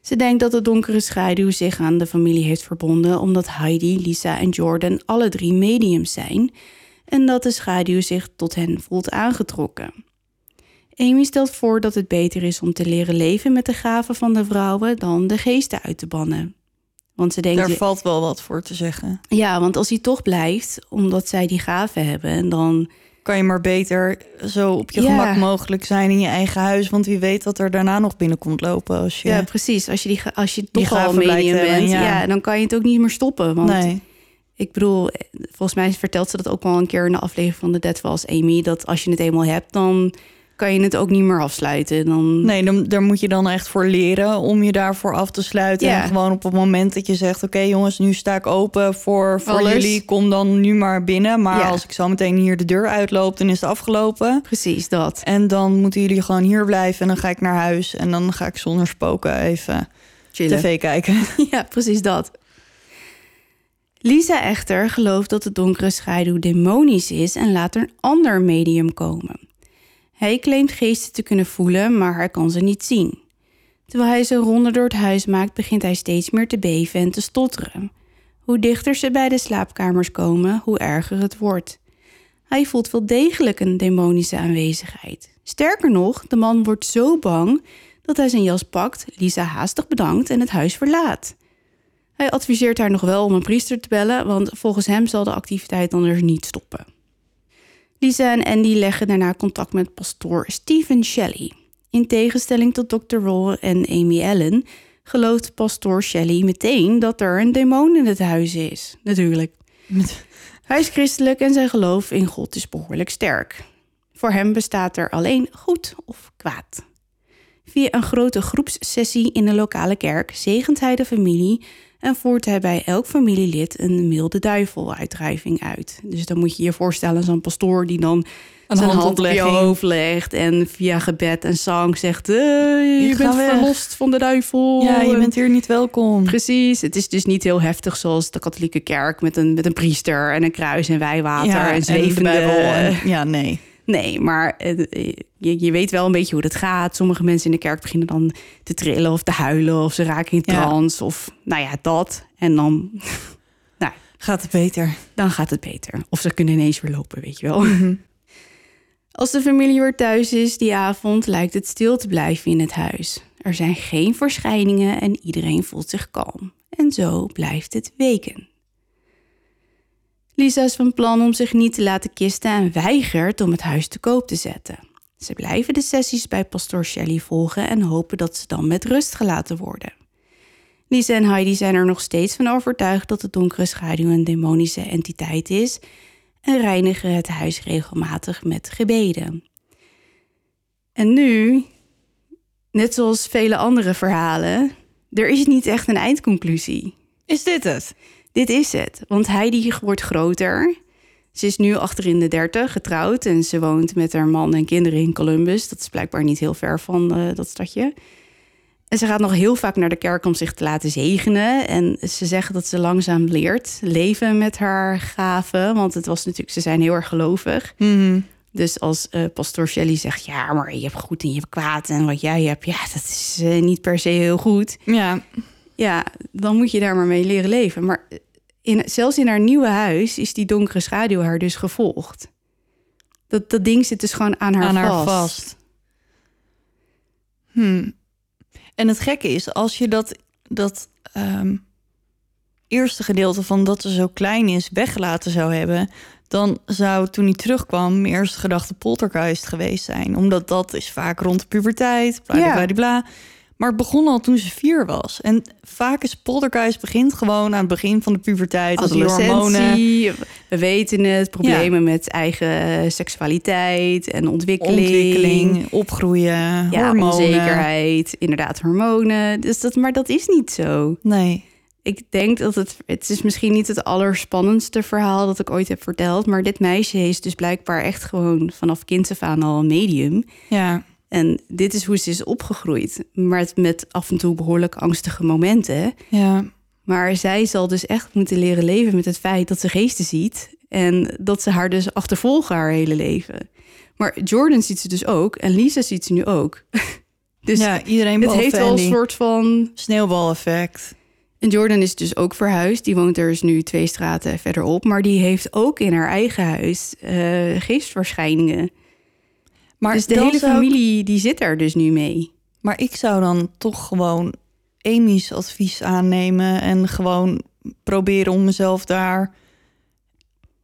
Ze denkt dat de donkere schaduw zich aan de familie heeft verbonden... omdat Heidi, Lisa en Jordan alle drie mediums zijn... en dat de schaduw zich tot hen voelt aangetrokken. Amy stelt voor dat het beter is om te leren leven met de gaven van de vrouwen... dan de geesten uit te bannen. Want ze denkt... Daar valt wel wat voor te zeggen. Ja, want als hij toch blijft, omdat zij die gaven hebben... dan Kan je maar beter zo op je Ja. gemak mogelijk zijn in je eigen huis. Want wie weet wat er daarna nog binnenkomt lopen als je... Ja, precies. Als je, die, als je toch al medium hebben, bent, ja. ja. dan kan je het ook niet meer stoppen. Want nee. ik bedoel, volgens mij vertelt ze dat ook wel een keer in de aflevering van de Dead Falls Amy. Dat als je het eenmaal hebt, dan kan je het ook niet meer afsluiten. Dan, Nee, dan, daar moet je dan echt voor leren om je daarvoor af te sluiten. Ja. En gewoon op het moment dat je zegt... oké jongens, nu sta ik open voor, voor Alles. jullie. Kom dan nu maar binnen. Maar Ja. als ik zo meteen hier de deur uitloop, dan is het afgelopen. Precies dat. En dan moeten jullie gewoon hier blijven. En dan ga ik naar huis. En dan ga ik zonder spoken even Chillen. tv kijken. <laughs> Ja, precies dat. Lisa echter gelooft dat de donkere schaduw demonisch is en laat er een ander medium komen. Hij claimt geesten te kunnen voelen, maar hij kan ze niet zien. Terwijl hij zijn ronde door het huis maakt, begint hij steeds meer te beven en te stotteren. Hoe dichter ze bij de slaapkamers komen, hoe erger het wordt. Hij voelt wel degelijk een demonische aanwezigheid. Sterker nog, de man wordt zo bang dat hij zijn jas pakt, Lisa haastig bedankt en het huis verlaat. Hij adviseert haar nog wel om een priester te bellen, want volgens hem zal de activiteit anders niet stoppen. Lisa en Andy leggen daarna contact met pastoor Stephen Shelley. In tegenstelling tot Dr. Roll en Amy Allen gelooft pastoor Shelley meteen dat er een demon in het huis is. Natuurlijk. <laughs> Hij is christelijk en zijn geloof in God is behoorlijk sterk. Voor hem bestaat er alleen goed of kwaad. Via een grote groepssessie in de lokale kerk zegent hij de familie en voert hij bij elk familielid een milde duiveluitdrijving uit. Dus dan moet je je voorstellen, zo'n pastoor die dan Een zijn hand op je hoofd legt en via gebed en zang zegt: eh, Je bent weg." verlost van de duivel. Ja, je En- bent hier niet welkom. Precies, het is dus niet heel heftig zoals de katholieke kerk met een, met een priester en een kruis en wijwater en de zwevende... Bijbel en- ja, nee. Nee, maar eh, je, je weet wel een beetje hoe dat gaat. Sommige mensen in de kerk beginnen dan te trillen of te huilen of ze raken in Ja. trance of nou ja, dat. En dan, <laughs> nou, Gaat het beter. dan gaat het beter. Of ze kunnen ineens weer lopen, weet je wel. Mhm. Als de familie weer thuis is die avond, lijkt het stil te blijven in het huis. Er zijn geen verschijningen en iedereen voelt zich kalm. En zo blijft het weken. Lisa is van plan om zich niet te laten kisten en weigert om het huis te koop te zetten. Ze blijven de sessies bij pastoor Shelley volgen en hopen dat ze dan met rust gelaten worden. Lisa en Heidi zijn er nog steeds van overtuigd dat de donkere schaduw een demonische entiteit is en reinigen het huis regelmatig met gebeden. En nu, net zoals vele andere verhalen, er is niet echt een eindconclusie. Is dit het? Dit is het, want Heidi wordt groter. Ze is nu achter in de dertig, getrouwd en ze woont met haar man en kinderen in Columbus. Dat is blijkbaar niet heel ver van eh, dat stadje. En ze gaat nog heel vaak naar de kerk om zich te laten zegenen. En ze zeggen dat ze langzaam leert leven met haar gaven. Want het was natuurlijk, ze zijn heel erg gelovig. Mhm. Dus als eh pastoor Shelley zegt, ja, maar je hebt goed en je hebt kwaad. En wat jij hebt, ja, dat is eh, niet per se heel goed. Ja, Ja, dan moet je daar maar mee leren leven. Maar in, zelfs in haar nieuwe huis is die donkere schaduw haar dus gevolgd. Dat, dat ding zit dus gewoon aan haar aan vast. haar vast. Hmm. En het gekke is, als je dat, dat ehm, eerste gedeelte van dat ze zo klein is weggelaten zou hebben, dan zou toen hij terugkwam mijn eerste gedachte poltergeist geweest zijn. Omdat dat is vaak rond de puberteit, bla bla bla, bla. Maar het begon al toen ze vier was. En vaak is poltergeist begint gewoon aan het begin van de puberteit. Als hormonen... We weten het, problemen met eigen seksualiteit en ontwikkeling. Ontwikkeling, opgroeien, Ja, hormonen. onzekerheid, inderdaad hormonen. Dus dat, maar dat is niet zo. Nee. Ik denk dat het, het is misschien niet het allerspannendste verhaal dat ik ooit heb verteld. Maar dit meisje is dus blijkbaar echt gewoon vanaf kind af aan al een medium. Ja. En dit is hoe ze is opgegroeid. Maar het met af en toe behoorlijk angstige momenten. Ja. Maar zij zal dus echt moeten leren leven met het feit dat ze geesten ziet. En dat ze haar dus achtervolgen haar hele leven. Maar Jordan ziet ze dus ook. En Lisa ziet ze nu ook. <laughs> dus ja, iedereen het heeft wel een soort van... sneeuwbaleffect. En Jordan is dus ook verhuisd. Die woont er dus nu twee straten verderop. Maar die heeft ook in haar eigen huis eh, geestverschijningen. Maar dus de hele ik- familie die zit er dus nu mee. Maar ik zou dan toch gewoon Amy's advies aannemen en gewoon proberen om mezelf daar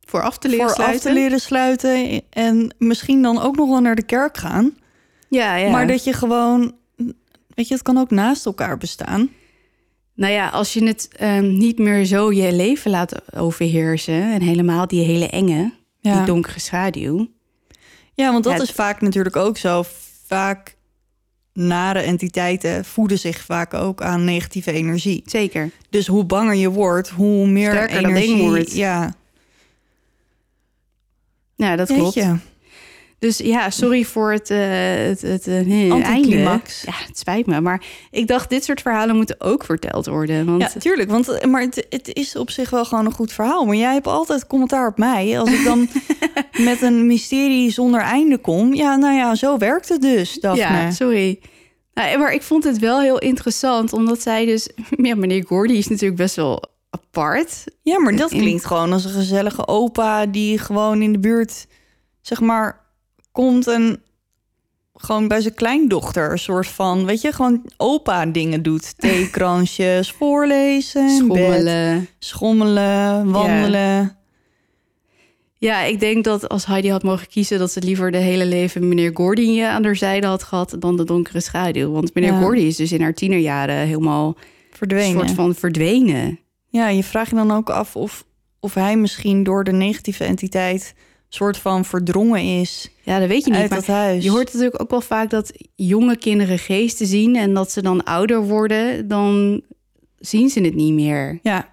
Voor af te leren voor sluiten. af te leren sluiten. En misschien dan ook nog wel naar de kerk gaan. Ja, ja. Maar dat je gewoon, weet je, het kan ook naast elkaar bestaan. Nou ja, als je het ehm, niet meer zo je leven laat overheersen... en helemaal die hele enge, die donkere schaduw... ja want dat is vaak natuurlijk ook zo. Vaak nare entiteiten voeden zich vaak ook aan negatieve energie. Zeker. Dus hoe banger je wordt, hoe meer Sterker dat energie... ding wordt. Ja, Ja, dat klopt. Jeetje. Dus ja, sorry voor het, eh het, het eh, einde. Ja, het spijt me. Maar ik dacht, dit soort verhalen moeten ook verteld worden. Want Ja, tuurlijk. Want, eh, maar het, het is op zich wel gewoon een goed verhaal. Maar jij hebt altijd commentaar op mij. Als ik dan <laughs> met een mysterie zonder einde kom. Ja, nou ja, zo werkt het dus, Daphne. ja, sorry. Nou, maar ik vond het wel heel interessant, omdat zij dus... <laughs> Ja, meneer Gordy is natuurlijk best wel apart. Ja, maar dat In- klinkt gewoon als een gezellige opa... die gewoon in de buurt, zeg maar, komt en... gewoon bij zijn kleindochter een soort van... weet je, gewoon opa-dingen doet. <laughs> Theekransjes, voorlezen, bed, Schommelen. schommelen, wandelen. Ja, ik denk dat als Heidi had mogen kiezen... dat ze liever de hele leven meneer Gordy eh, aan haar zijde had gehad... dan de donkere schaduw. Want meneer Ja. Gordy is dus in haar tienerjaren helemaal... Verdwenen. een soort van verdwenen. Ja, je vraagt je dan ook af of, of hij misschien door de negatieve entiteit soort van verdrongen is Ja, dat weet je niet. uit dat huis. je hoort natuurlijk ook wel vaak dat jonge kinderen geesten zien... en dat ze dan ouder worden, dan zien ze het niet meer. ja,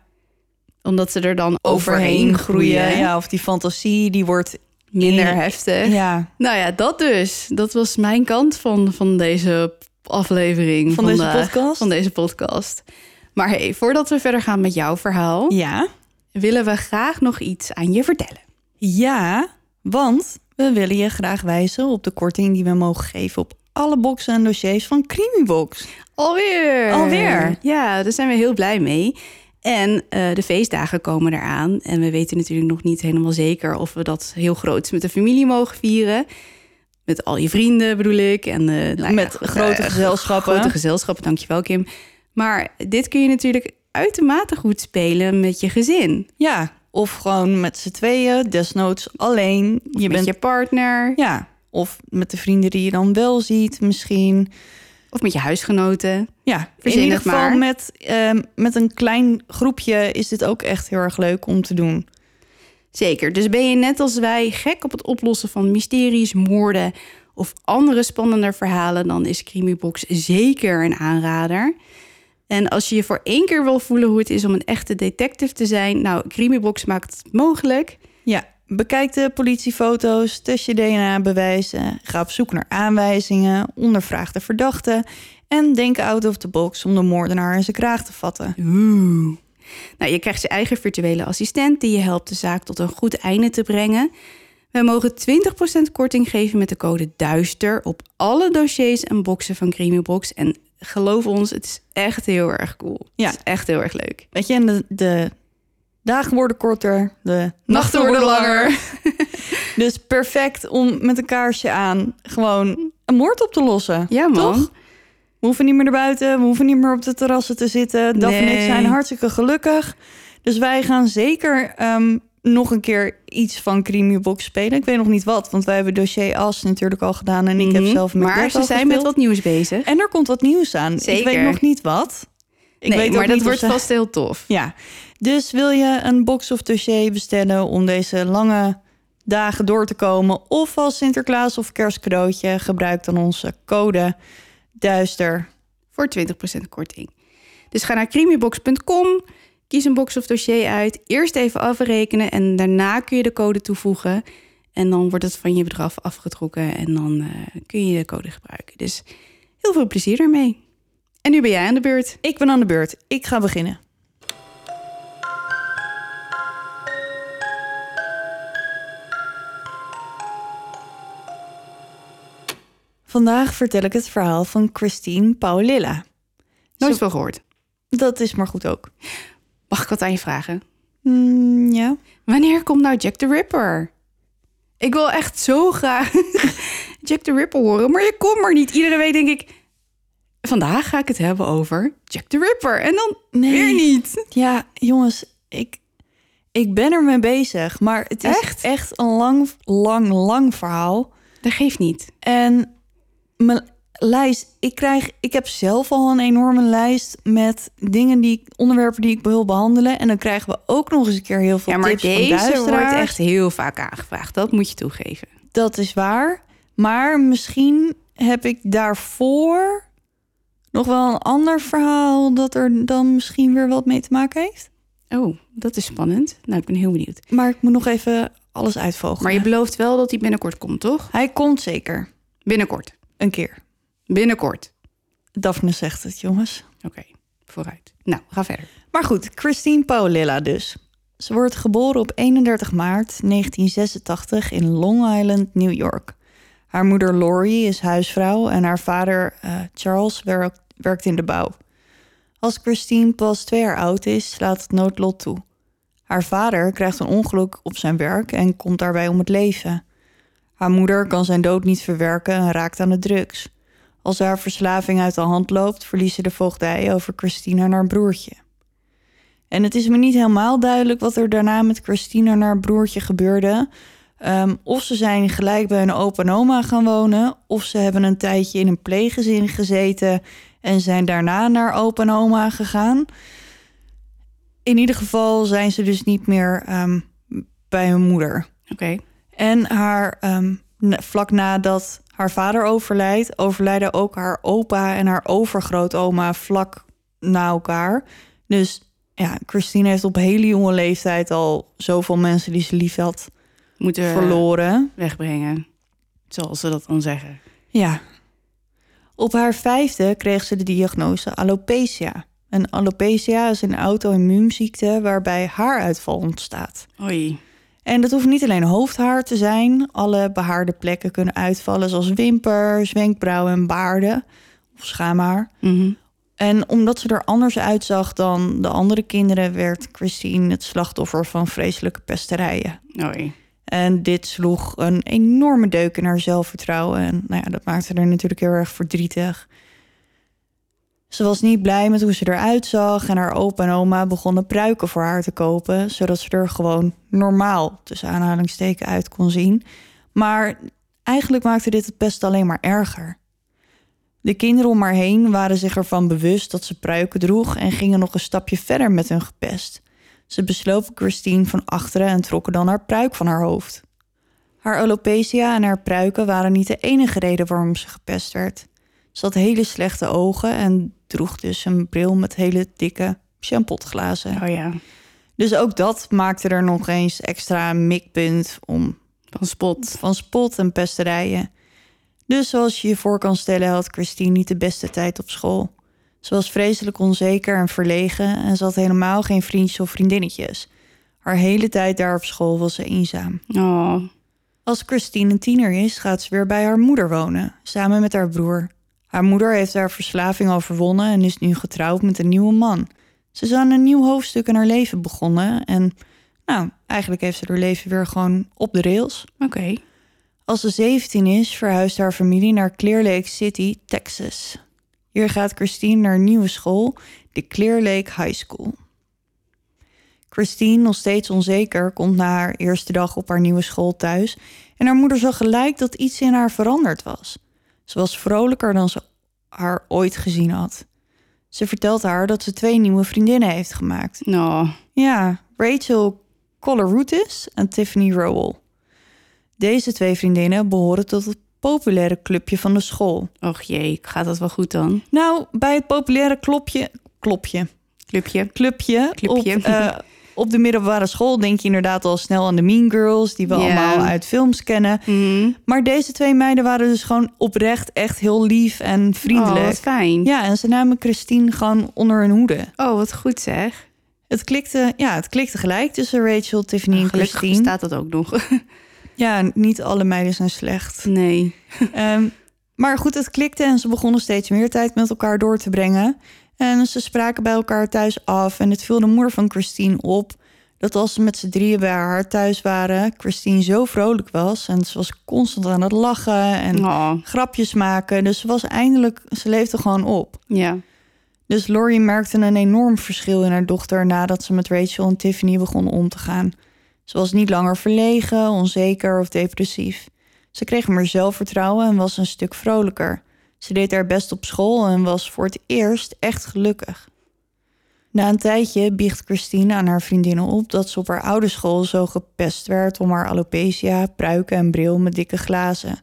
Omdat ze er dan overheen groeien. Ja, of die fantasie die wordt Minder in- heftig. Ja, Nou ja, dat dus. Dat was mijn kant van, van deze aflevering. Van deze podcast? Van deze podcast. Maar hey, voordat we verder gaan met jouw verhaal... ja, willen we graag nog iets aan je vertellen. Ja, want we willen je graag wijzen op de korting die we mogen geven op alle boxen en dossiers van Creamybox. Alweer. Alweer? Ja, daar zijn we heel blij mee. En eh, de feestdagen komen eraan. En we weten natuurlijk nog niet helemaal zeker of we dat heel groot met de familie mogen vieren. Met al je vrienden bedoel ik. En, nou ja, Met grote eh, gezelschappen. Grote gezelschappen, dankjewel Kim. Maar dit kun je natuurlijk uitermate goed spelen met je gezin. Ja, of gewoon met z'n tweeën, desnoods alleen. Je met bent je partner. ja, of met de vrienden die je dan wel ziet misschien. Of met je huisgenoten. Ja, in ieder geval maar. met, ehm, met een klein groepje is dit ook echt heel erg leuk om te doen. Zeker. Dus ben je net als wij gek op het oplossen van mysteries, moorden of andere spannende verhalen, dan is Creamybox zeker een aanrader. En als je je voor één keer wil voelen hoe het is om een echte detective te zijn, nou, Creamybox maakt het mogelijk. Ja, bekijk de politiefoto's, test je DNA-bewijzen, ga op zoek naar aanwijzingen, ondervraag de verdachte en denk out of the box om de moordenaar in zijn kraag te vatten. Oeh. Nou, je krijgt je eigen virtuele assistent die je helpt de zaak tot een goed einde te brengen. We mogen 20% korting geven met de code DUISTER op alle dossiers en boxen van Creamybox. En geloof ons, het is echt heel erg cool. Ja. Het is echt heel erg leuk. Weet je, en de, de dagen worden korter, de Nachten worden langer. <laughs> Dus perfect om met een kaarsje aan gewoon een moord op te lossen. Ja, man. Toch? We hoeven niet meer naar buiten, we hoeven niet meer op de terrassen te zitten. Daphne en ik Nee. zijn hartstikke gelukkig. Dus wij gaan zeker ehm, nog een keer iets van Creamy Box spelen. Ik weet nog niet wat, want wij hebben dossier As natuurlijk al gedaan. En ik heb Mhm. zelf met Maar ze zijn met wat nieuws bezig. En er komt wat nieuws aan. Ik weet nog niet wat. Ik nee, weet maar dat wordt ze- vast heel tof. Ja, dus wil je een box of dossier bestellen om deze lange dagen door te komen... of als Sinterklaas of kerstcadeautje, gebruik dan onze code DUISTER. voor 20% korting. Dus ga naar creamybox.com, kies een box of dossier uit, eerst even afrekenen en daarna kun je de code toevoegen. En dan wordt het van je bedrag afgetrokken en dan eh, kun je de code gebruiken. Dus heel veel plezier daarmee. En nu ben jij aan de beurt. Ik ben aan de beurt. Ik ga beginnen. Vandaag vertel ik het verhaal van Christine Paulilla. Nooit veel gehoord. Dat is maar goed ook. Mag ik wat aan je vragen? Mm, ja. Wanneer komt nou Jack the Ripper? Ik wil echt zo graag <laughs> Jack the Ripper horen, maar je komt maar niet. Iedere week denk ik, vandaag ga ik het hebben over Jack the Ripper. En dan Nee. weer niet. Ja, jongens, ik, ik ben ermee bezig. Maar het is Echt? echt, een lang, lang, lang verhaal. Dat geeft niet. En mijn lijst, ik krijg, ik heb zelf al een enorme lijst met dingen die, ik- onderwerpen die ik wil behandelen. En dan krijgen we ook nog eens een keer heel veel Ja, maar tips van deze wordt echt heel vaak aangevraagd. Dat moet je toegeven. Dat is waar. Maar misschien heb ik daarvoor nog wel een ander verhaal dat er dan misschien weer wat mee te maken heeft. Oh, dat is spannend. Nou, ik ben heel benieuwd. Maar ik moet nog even alles uitvogelen. Maar je belooft wel dat hij binnenkort komt, toch? Hij komt zeker. Binnenkort. Een keer. Binnenkort. Daphne zegt het, jongens. Oké, vooruit. Nou, ga verder. Maar goed, Christine Paulilla dus. Ze wordt geboren op 31 maart 1986 in Long Island, New York. Haar moeder Laurie is huisvrouw en haar vader eh, Charles werkt, werkt in de bouw. Als Christine pas twee jaar oud is, slaat het noodlot toe. Haar vader krijgt een ongeluk op zijn werk en komt daarbij om het leven. Haar moeder kan zijn dood niet verwerken en raakt aan de drugs. Als haar verslaving uit de hand loopt, verliest ze de voogdij over Christine en haar broertje. En het is me niet helemaal duidelijk wat er daarna met Christine en haar broertje gebeurde. Ehm, of ze zijn gelijk bij hun opa en oma gaan wonen, of ze hebben een tijdje in een pleeggezin gezeten en zijn daarna naar opa en oma gegaan. In ieder geval zijn ze dus niet meer ehm, bij hun moeder. Oké. En haar, n- vlak nadat haar vader overlijdt, overlijden ook haar opa en haar overgrootoma vlak na elkaar. Dus ja, Christine heeft op hele jonge leeftijd al zoveel mensen die ze lief had Moeten verloren. wegbrengen. Zoals ze dat dan zeggen. Ja. Op haar vijfde kreeg ze de diagnose alopecia. En alopecia is een auto-immuunziekte waarbij haaruitval ontstaat. Oei. En dat hoeft niet alleen hoofdhaar te zijn. Alle behaarde plekken kunnen uitvallen, zoals wimpers, wenkbrauwen en baarden. Of schaamhaar. Mhm. En omdat ze er anders uitzag dan de andere kinderen, werd Christine het slachtoffer van vreselijke pesterijen. Oei. En dit sloeg een enorme deuk in haar zelfvertrouwen. En nou ja, dat maakte haar natuurlijk heel erg verdrietig. Ze was niet blij met hoe ze eruit zag. En haar opa en oma begonnen pruiken voor haar te kopen. Zodat ze er gewoon normaal, tussen aanhalingsteken, uit kon zien. Maar eigenlijk maakte dit het best alleen maar erger. De kinderen om haar heen waren zich ervan bewust dat ze pruiken droeg... en gingen nog een stapje verder met hun gepest. Ze beslopen Christine van achteren en trokken dan haar pruik van haar hoofd. Haar alopecia en haar pruiken waren niet de enige reden waarom ze gepest werd. Ze had hele slechte ogen en droeg dus een bril met hele dikke champotglazen. Oh ja. Dus ook dat maakte er nog eens extra een mikpunt om Van spot. van spot en pesterijen. Dus zoals je je voor kan stellen had Christine niet de beste tijd op school. Ze was vreselijk onzeker en verlegen en ze had helemaal geen vriendjes of vriendinnetjes. Haar hele tijd daar op school was ze eenzaam. Oh. Als Christine een tiener is, gaat ze weer bij haar moeder wonen, samen met haar broer. Haar moeder heeft haar verslaving overwonnen en is nu getrouwd met een nieuwe man. Ze is aan een nieuw hoofdstuk in haar leven begonnen en nou, eigenlijk heeft ze haar leven weer gewoon op de rails. Oké. Als ze 17 is, verhuist haar familie naar Clear Lake City, Texas. Hier gaat Christine naar een nieuwe school, de Clear Lake High School. Christine, nog steeds onzeker, komt na haar eerste dag op haar nieuwe school thuis en haar moeder zag gelijk dat iets in haar veranderd was. Ze was vrolijker dan ze haar ooit gezien had. Ze vertelt haar dat ze twee nieuwe vriendinnen heeft gemaakt. Nou. Ja, Rachel Coloroutis en Tiffany Rowell. Deze twee vriendinnen behoren tot het populaire clubje van de school. Och jee, gaat dat wel goed dan? Nou, bij het populaire klopje, klopje, Clubje. clubje, Clubje. Op, eh, <laughs> op de middelbare school denk je inderdaad al snel aan de Mean Girls, die we allemaal uit films kennen. Mhm. Maar deze twee meiden waren dus gewoon oprecht echt heel lief en Oh, vriendelijk. wat fijn. ja, en ze namen Christine gewoon onder hun hoede. Oh, wat goed zeg. Het klikte, ja, het klikte gelijk tussen Rachel, Tiffany en Gelukkig Christine. bestaat dat ook nog. <laughs> Ja, niet alle meiden zijn slecht. nee. Ehm, maar goed, het klikte en ze begonnen steeds meer tijd met elkaar door te brengen. En ze spraken bij elkaar thuis af. En het viel de moeder van Christine op dat als ze met z'n drieën bij haar thuis waren, Christine zo vrolijk was. En ze was constant aan het lachen en Oh, grapjes maken. Dus ze was eindelijk, ze leefde gewoon op. ja. Dus Laurie merkte een enorm verschil in haar dochter nadat ze met Rachel en Tiffany begon om te gaan. Ze was niet langer verlegen, onzeker of depressief. Ze kreeg meer zelfvertrouwen en was een stuk vrolijker. Ze deed haar best op school en was voor het eerst echt gelukkig. Na een tijdje biecht Christine aan haar vriendinnen op dat ze op haar oude school zo gepest werd om haar alopecia, pruiken en bril met dikke glazen.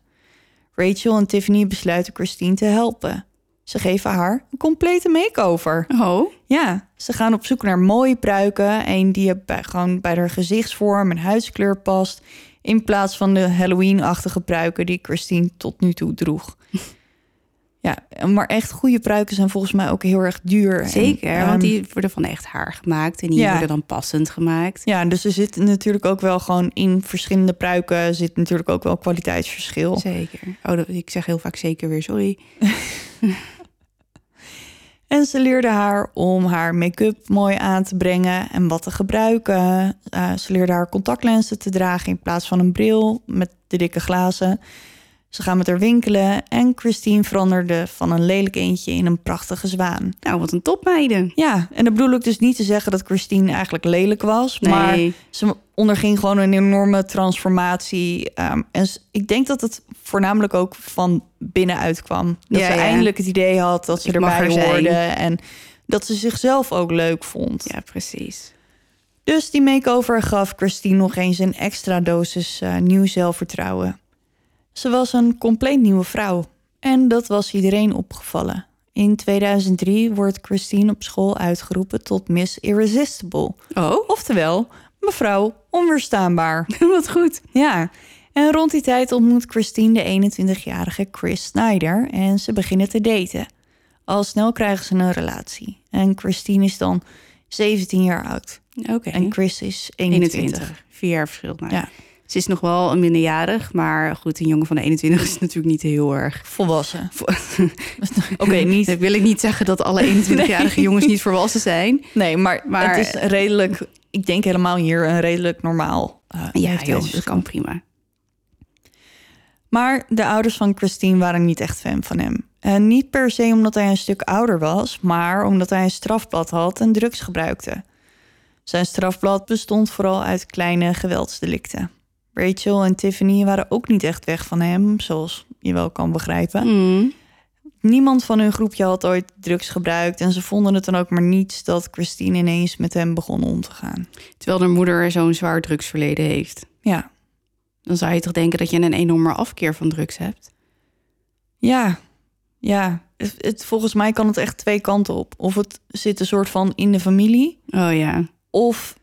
Rachel en Tiffany besluiten Christine te helpen. Ze geven haar een complete makeover. Oh, Ja, ze gaan op zoek naar mooie pruiken. Een die bij, gewoon bij haar gezichtsvorm en huidskleur past. In plaats van de Halloween-achtige pruiken die Christine tot nu toe droeg. Ja, maar echt goede pruiken zijn volgens mij ook heel erg duur. En, zeker. ehm, want die worden van echt haar gemaakt. En die Ja. worden dan passend gemaakt. Ja, dus er zit natuurlijk ook wel gewoon in verschillende pruiken... zit natuurlijk ook wel kwaliteitsverschil. Zeker. Oh, dat- ik zeg heel vaak zeker weer sorry. <laughs> En ze leerde haar om haar make-up mooi aan te brengen en wat te gebruiken. Eh, ze leerde haar contactlenzen te dragen in plaats van een bril met de dikke glazen. Ze gaan met haar winkelen en Christine veranderde van een lelijk eentje in een prachtige zwaan. Nou, wat een topmeiden. Ja, en dat bedoel ik dus niet te zeggen dat Christine eigenlijk lelijk was, maar ze onderging gewoon een enorme transformatie. Ehm, en ik denk dat het voornamelijk ook van binnenuit kwam. Dat Ja, ze ja. eindelijk het idee had dat ze Ik erbij er zijn. en dat ze zichzelf ook leuk vond. Ja, precies. Dus die makeover gaf Christine nog eens een extra dosis eh, nieuw zelfvertrouwen. Ze was een compleet nieuwe vrouw en dat was iedereen opgevallen. In 2003 wordt Christine op school uitgeroepen tot Miss Irresistible. Oh, Oftewel, mevrouw onweerstaanbaar. <laughs> wat goed. Ja, en rond die tijd ontmoet Christine de 21-jarige Chris Snyder en ze beginnen te daten. Al snel krijgen ze een relatie. En Christine is dan 17 jaar oud. Oké. En Chris is 21. 21. Vier jaar verschil. Nou, Ja. Ze is nog wel een minderjarig, maar goed, een jongen van de 21 is <laughs> natuurlijk niet heel erg. Volwassen. <laughs> Oké, niet. Ik wil ik niet zeggen dat alle 21-jarige jongens niet volwassen zijn. Nee, maar, Maar- het is redelijk... Ik denk helemaal hier een redelijk normaal uh, Ja, joh, dat kan prima. Maar de ouders van Christine waren niet echt fan van hem. En niet per se omdat hij een stuk ouder was, maar omdat hij een strafblad had en drugs gebruikte. Zijn strafblad bestond vooral uit kleine geweldsdelicten. Rachel en Tiffany waren ook niet echt weg van hem, zoals je wel kan begrijpen. Mm. Niemand van hun groepje had ooit drugs gebruikt en ze vonden het dan ook maar niets dat Christine ineens met hem begon om te gaan. Terwijl haar moeder zo'n zwaar drugsverleden heeft. Ja, Dan zou je toch denken dat je een enorme afkeer van drugs hebt? Ja, ja. Het, het- volgens mij kan het echt twee kanten op. Of het zit een soort van in de familie, Oh ja. of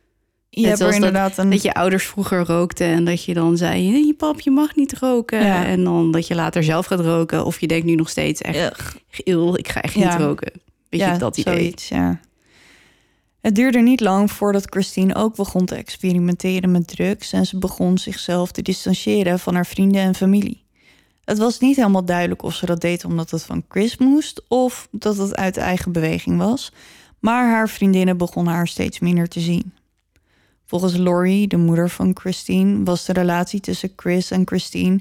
je Net hebt er zoals dat- inderdaad een... Dat je ouders vroeger rookten en dat je dan zei... "Nee, je pap, je mag niet roken. Ja. En dan dat je later zelf gaat roken. Of je denkt nu nog steeds echt... Eeuw, ik ga echt Ja. niet roken. Weet ja, je, dat idee. zoiets, ja. Het duurde niet lang voordat Christine ook begon te experimenteren met drugs... en ze begon zichzelf te distancieren van haar vrienden en familie. Het was niet helemaal duidelijk of ze dat deed omdat het van Chris moest... of dat het uit eigen beweging was. Maar haar vriendinnen begonnen haar steeds minder te zien. Volgens Laurie, de moeder van Christine... was de relatie tussen Chris en Christine...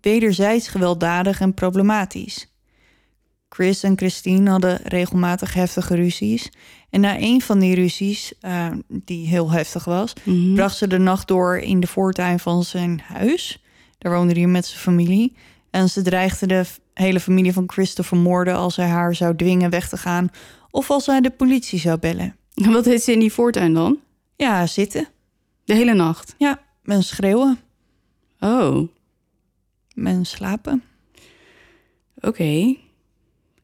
wederzijds gewelddadig en problematisch... Chris en Christine hadden regelmatig heftige ruzies. En na een van die ruzies, eh, die heel heftig was, Mhm. bracht ze de nacht door in de voortuin van zijn huis. Daar woonde hij met zijn familie. En ze dreigde de hele familie van Chris te vermoorden als hij haar zou dwingen weg te gaan. Of als hij de politie zou bellen. En <laughs> Wat deed ze in die voortuin dan? Ja, zitten. De hele nacht? Ja, en schreeuwen. Oh, En slapen. oké.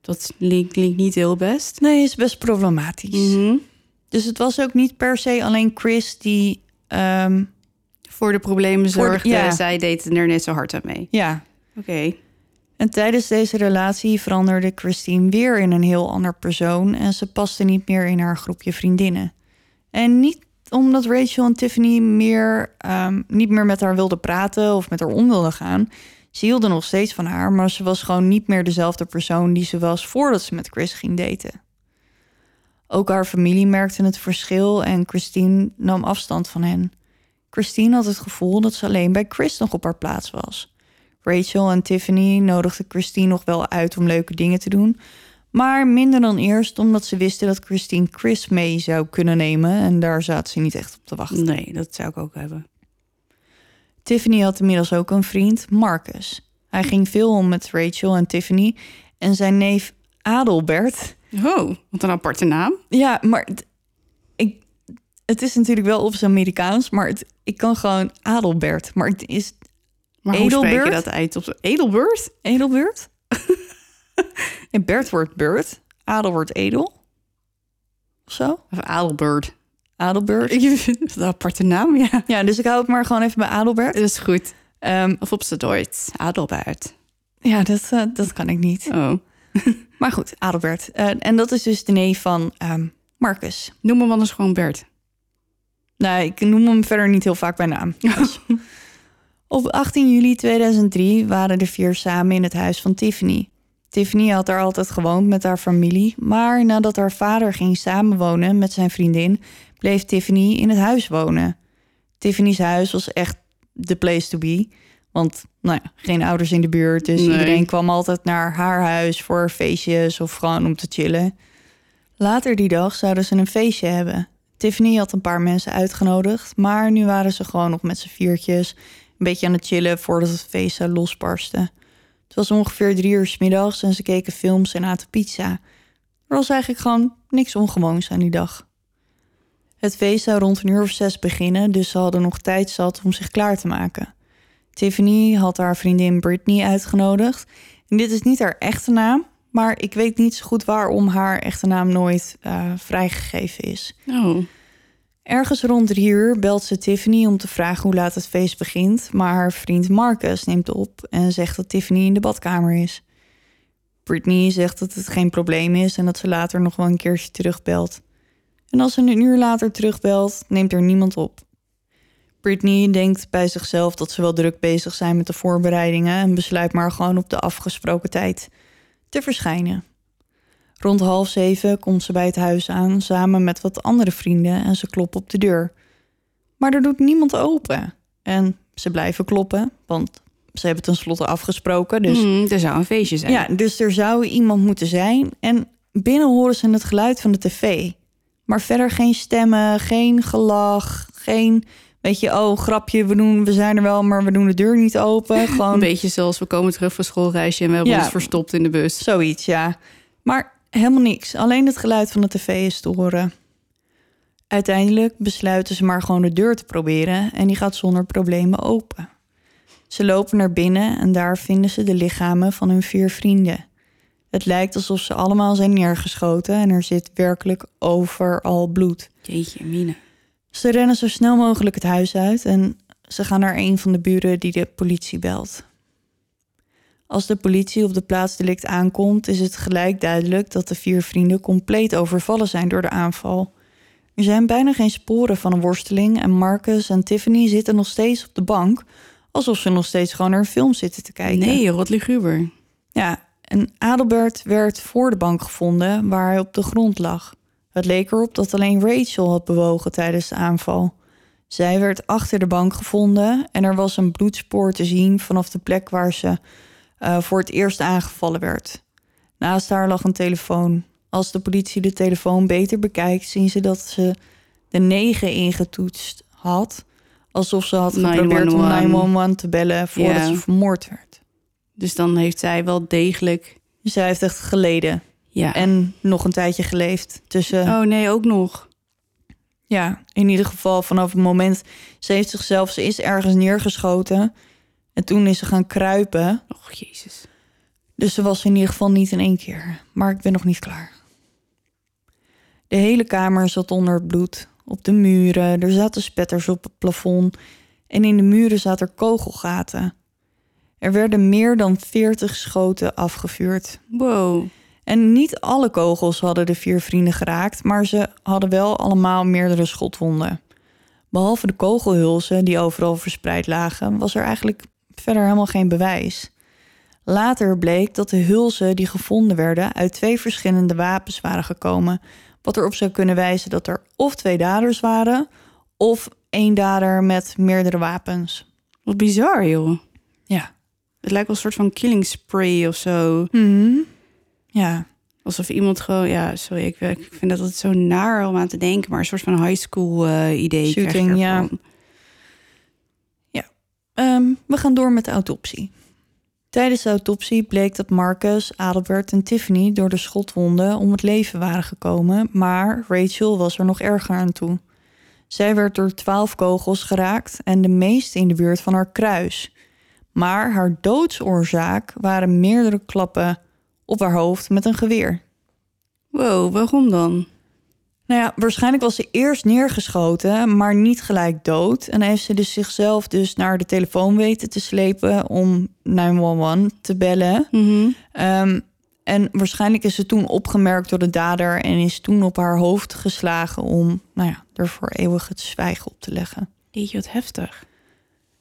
Dat klinkt, klinkt niet heel best. Nee, is best problematisch. Mhm. Dus het was ook niet per se alleen Chris die... ehm, Voor de problemen Voor de- zorgde. ja. Zij deed er net zo hard aan mee. ja, Oké. En tijdens deze relatie veranderde Christine weer in een heel ander persoon en ze paste niet meer in haar groepje vriendinnen. En niet omdat Rachel en Tiffany meer, ehm, niet meer met haar wilden praten of met haar om wilden gaan. Ze hielden nog steeds van haar, maar ze was gewoon niet meer dezelfde persoon die ze was voordat ze met Chris ging daten. Ook haar familie merkte het verschil en Christine nam afstand van hen. Christine had het gevoel dat ze alleen bij Chris nog op haar plaats was. Rachel en Tiffany nodigden Christine nog wel uit om leuke dingen te doen. Maar minder dan eerst omdat ze wisten dat Christine Chris mee zou kunnen nemen. En daar zaten ze niet echt op te wachten. Nee, dat zou ik ook hebben. Tiffany had inmiddels ook een vriend, Marcus. Hij ging veel om met Rachel en Tiffany. En zijn neef Adelbert. Oh, wat een aparte naam. Ja, maar het, ik, het is natuurlijk wel op zijn Amerikaans. Maar het, ik kan gewoon Adelbert. Maar het is Maar hoe spreek je Edelbert? dat uit? Op Edelbert? Edelbert? <laughs> <laughs> en Bert wordt Bert. Adel wordt Edel. Of zo? Of Adelbert? Adelbert. Ik vind <laughs> het een aparte naam, ja. Ja, dus ik hou het maar gewoon even bij Adelbert. Dat is goed. Ehm, Of op z'n Duits. Adelbert. ja, dat, eh, dat kan ik niet. Oh. <laughs> Maar goed, Adelbert. Eh, en dat is dus de neef van ehm, Marcus. Noem hem anders gewoon Bert. Nou, ik noem hem verder niet heel vaak bij naam. Dus. Op 18 juli 2003 waren de vier samen in het huis van Tiffany. Tiffany had daar altijd gewoond met haar familie, maar nadat haar vader ging samenwonen met zijn vriendin, bleef Tiffany in het huis wonen. Tiffany's huis was echt de place to be, want nou ja, geen ouders in de buurt, dus Nee. iedereen kwam altijd naar haar huis voor feestjes of gewoon om te chillen. Later die dag zouden ze een feestje hebben. Tiffany had een paar mensen uitgenodigd, maar nu waren ze gewoon nog met z'n viertjes een beetje aan het chillen voordat het feest zou losbarsten. Het was ongeveer drie uur middags en ze keken films en aten pizza. Er was eigenlijk gewoon niks ongewoons aan die dag. Het feest zou rond een uur of zes beginnen, dus ze hadden nog tijd zat om zich klaar te maken. Tiffany had haar vriendin Britney uitgenodigd. En dit is niet haar echte naam, maar ik weet niet zo goed waarom haar echte naam nooit eh, vrijgegeven is. Oh. Ergens rond drie uur belt ze Tiffany om te vragen hoe laat het feest begint. Maar haar vriend Marcus neemt op en zegt dat Tiffany in de badkamer is. Britney zegt dat het geen probleem is en dat ze later nog wel een keertje terugbelt. En als ze een uur later terugbelt, neemt er niemand op. Britney denkt bij zichzelf dat ze wel druk bezig zijn met de voorbereidingen en besluit maar gewoon op de afgesproken tijd te verschijnen. Rond half zeven komt ze bij het huis aan samen met wat andere vrienden en ze kloppen op de deur. Maar er doet niemand open. En ze blijven kloppen, want ze hebben tenslotte afgesproken. Dus Hmm, er zou een feestje zijn. ja, dus er zou iemand moeten zijn. En binnen horen ze het geluid van de tv. Maar verder geen stemmen, geen gelach, geen... Weet je, oh, grapje, we, doen, we zijn er wel, maar we doen de deur niet open. <laughs> Gewoon Een beetje zoals we komen terug van schoolreisje en we hebben Ja. ons verstopt in de bus. Zoiets, ja. Maar helemaal niks. Alleen het geluid van de tv is te horen. Uiteindelijk besluiten ze maar gewoon de deur te proberen en die gaat zonder problemen open. Ze lopen naar binnen en daar vinden ze de lichamen van hun vier vrienden. Het lijkt alsof ze allemaal zijn neergeschoten en er zit werkelijk overal bloed. Jeetje, mine. Ze rennen zo snel mogelijk het huis uit en ze gaan naar een van de buren die de politie belt. Als de politie op de plaatsdelict aankomt, is het gelijk duidelijk dat de vier vrienden compleet overvallen zijn door de aanval. Er zijn bijna geen sporen van een worsteling en Marcus en Tiffany zitten nog steeds op de bank, alsof ze nog steeds gewoon naar een film zitten te kijken. Nee, rot liguber. Ja, en Adelbert werd voor de bank gevonden waar hij op de grond lag. Het leek erop dat alleen Rachel had bewogen tijdens de aanval. Zij werd achter de bank gevonden en er was een bloedspoor te zien vanaf de plek waar ze eh, voor het eerst aangevallen werd. Naast haar lag een telefoon. Als de politie de telefoon beter bekijkt, zien ze dat ze de 9 ingetoetst had. Alsof ze had geprobeerd om 911. 911 te bellen voordat Ja. ze vermoord werd. Dus dan heeft zij wel degelijk... Zij heeft echt geleden. Ja. En nog een tijdje geleefd. Tussen, Oh nee, ook nog. ja, in ieder geval vanaf het moment... Ze heeft zichzelf, ze is ergens neergeschoten. En toen is ze gaan kruipen. Och, jezus. Dus ze was in ieder geval niet in één keer. Maar ik ben nog niet klaar. De hele kamer zat onder het bloed. Op de muren, er zaten spetters op het plafond en in de muren zaten er kogelgaten. Er werden meer dan 40 schoten afgevuurd. Wow. En niet alle kogels hadden de vier vrienden geraakt, maar ze hadden wel allemaal meerdere schotwonden. Behalve de kogelhulzen die overal verspreid lagen, was er eigenlijk verder helemaal geen bewijs. Later bleek dat de hulzen die gevonden werden uit twee verschillende wapens waren gekomen, wat erop zou kunnen wijzen dat er of twee daders waren of één dader met meerdere wapens. Wat bizar, joh. Ja. Het lijkt wel een soort van killing spray of zo. Mhm. Ja. Alsof iemand gewoon, ja, sorry, ik, ik vind dat het zo naar om aan te denken, maar een soort van high school eh, idee. Shooting, ja. Ehm, we gaan door met de autopsie. Tijdens de autopsie bleek dat Marcus, Adelbert en Tiffany door de schotwonden om het leven waren gekomen, maar Rachel was er nog erger aan toe. Zij werd door twaalf kogels geraakt en de meeste in de buurt van haar kruis. Maar haar doodsoorzaak waren meerdere klappen op haar hoofd met een geweer. Wow, waarom dan? Nou ja, waarschijnlijk was ze eerst neergeschoten, maar niet gelijk dood. En heeft ze dus zichzelf dus naar de telefoon weten te slepen om 911 te bellen. Mhm. Ehm, en waarschijnlijk is ze toen opgemerkt door de dader en is toen op haar hoofd geslagen om, nou ja, er voor eeuwig het zwijgen op te leggen. Jeetje, wat heftig.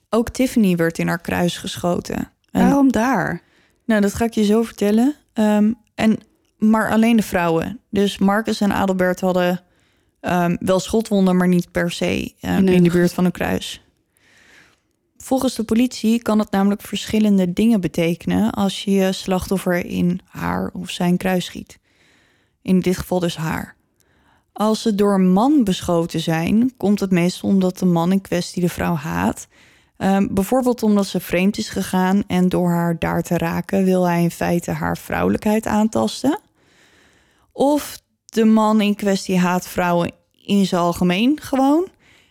Ook Tiffany werd in haar kruis geschoten. En, Waarom daar? nou, dat ga ik je zo vertellen. Ehm, en, maar alleen de vrouwen. Dus Marcus en Adelbert hadden ehm, wel schotwonden, maar niet per se ehm, In de buurt van een kruis. Volgens de politie kan het namelijk verschillende dingen betekenen als je je slachtoffer in haar of zijn kruis schiet. In dit geval dus haar. Als ze door een man beschoten zijn, komt het meestal omdat de man in kwestie de vrouw haat. Ehm, bijvoorbeeld omdat ze vreemd is gegaan en door haar daar te raken wil hij in feite haar vrouwelijkheid aantasten. Of de man in kwestie haat vrouwen in zijn algemeen gewoon.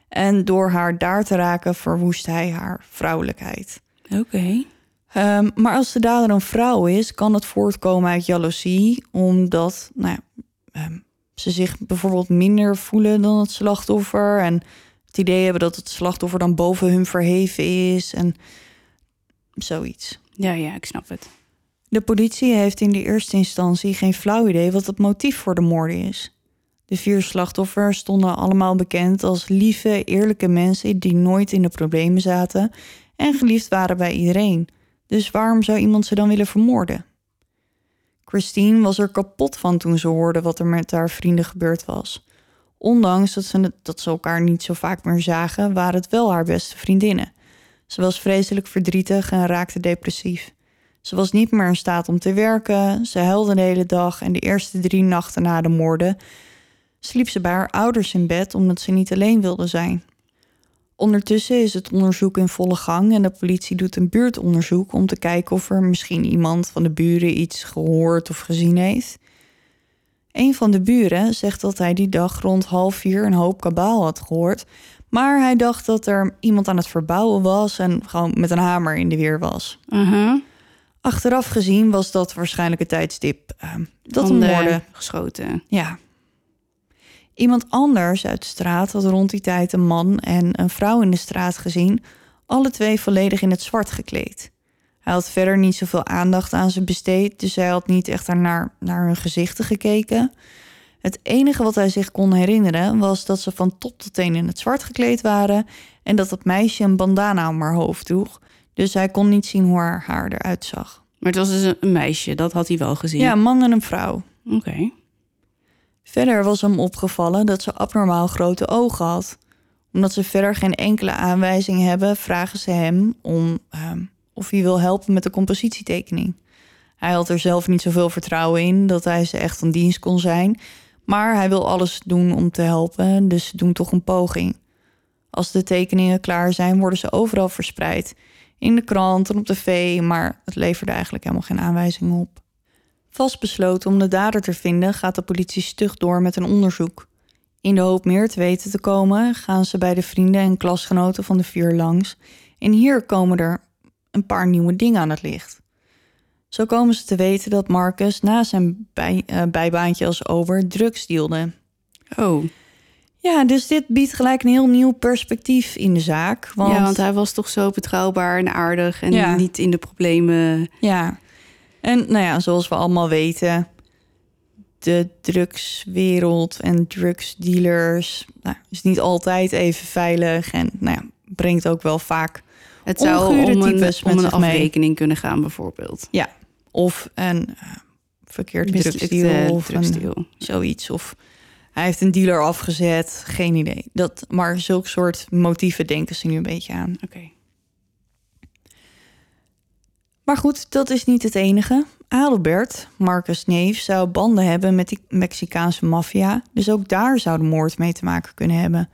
En door haar daar te raken verwoest hij haar vrouwelijkheid. Oké. Ehm, maar als de dader een vrouw is, kan het voortkomen uit jaloezie, omdat nou ja, ehm, ze zich bijvoorbeeld minder voelen dan het slachtoffer en het idee hebben dat het slachtoffer dan boven hun verheven is en zoiets. Ja, ja, ik snap het. De politie heeft in de eerste instantie geen flauw idee wat het motief voor de moorden is. De vier slachtoffers stonden allemaal bekend als lieve, eerlijke mensen die nooit in de problemen zaten en geliefd waren bij iedereen. Dus waarom zou iemand ze dan willen vermoorden? Christine was er kapot van toen ze hoorde wat er met haar vrienden gebeurd was. Ondanks dat ze, dat ze elkaar niet zo vaak meer zagen, waren het wel haar beste vriendinnen. Ze was vreselijk verdrietig en raakte depressief. Ze was niet meer in staat om te werken, ze huilde de hele dag en de eerste drie nachten na de moorden sliep ze bij haar ouders in bed omdat ze niet alleen wilde zijn. Ondertussen is het onderzoek in volle gang en de politie doet een buurtonderzoek om te kijken of er misschien iemand van de buren iets gehoord of gezien heeft. Een van de buren zegt dat hij die dag rond half vier een hoop kabaal had gehoord, maar hij dacht dat er iemand aan het verbouwen was en gewoon met een hamer in de weer was. Aha. Achteraf gezien was dat waarschijnlijk het tijdstip eh, dat de moorden geschoten. ja. Iemand anders uit de straat had rond die tijd een man en een vrouw in de straat gezien, alle twee volledig in het zwart gekleed. Hij had verder niet zoveel aandacht aan ze besteed, dus hij had niet echt naar, naar hun gezichten gekeken. Het enige wat hij zich kon herinneren was dat ze van top tot teen in het zwart gekleed waren en dat het meisje een bandana om haar hoofd droeg. Dus hij kon niet zien hoe haar haar eruit zag. Maar het was dus een- meisje, dat had hij wel gezien. Ja, een man en een vrouw. Oké. Verder was hem opgevallen dat ze abnormaal grote ogen had. Omdat ze verder geen enkele aanwijzing hebben, vragen ze hem om ehm, of hij wil helpen met de compositietekening. Hij had er zelf niet zoveel vertrouwen in dat hij ze echt van dienst kon zijn, maar hij wil alles doen om te helpen, dus ze doen toch een poging. Als de tekeningen klaar zijn, worden ze overal verspreid. In de krant en op tv, maar het leverde eigenlijk helemaal geen aanwijzingen op. Vastbesloten om de dader te vinden, gaat de politie stug door met een onderzoek. In de hoop meer te weten te komen, gaan ze bij de vrienden en klasgenoten van de vier langs. En hier komen er een paar nieuwe dingen aan het licht. Zo komen ze te weten dat Marcus na zijn eh, bijbaantje als ober drugs dealde. Oh, Ja, dus dit biedt gelijk een heel nieuw perspectief in de zaak. Want, ja, want hij was toch zo betrouwbaar en aardig en Ja. niet in de problemen. Ja, en nou ja, zoals we allemaal weten, de drugswereld en drugsdealers nou, is niet altijd even veilig en nou ja, brengt ook wel vaak Het zou om een, met om een mee. afrekening kunnen gaan, bijvoorbeeld. of een eh, verkeerd drugsdeal of een, drugsdeal. zoiets. Of hij heeft een dealer afgezet, geen idee. Dat, maar zulke soort motieven denken ze nu een beetje aan. Oké. Maar goed, dat is niet het enige. Adelbert, Marcus Neef, zou banden hebben met die Mexicaanse maffia. Dus ook daar zou de moord mee te maken kunnen hebben.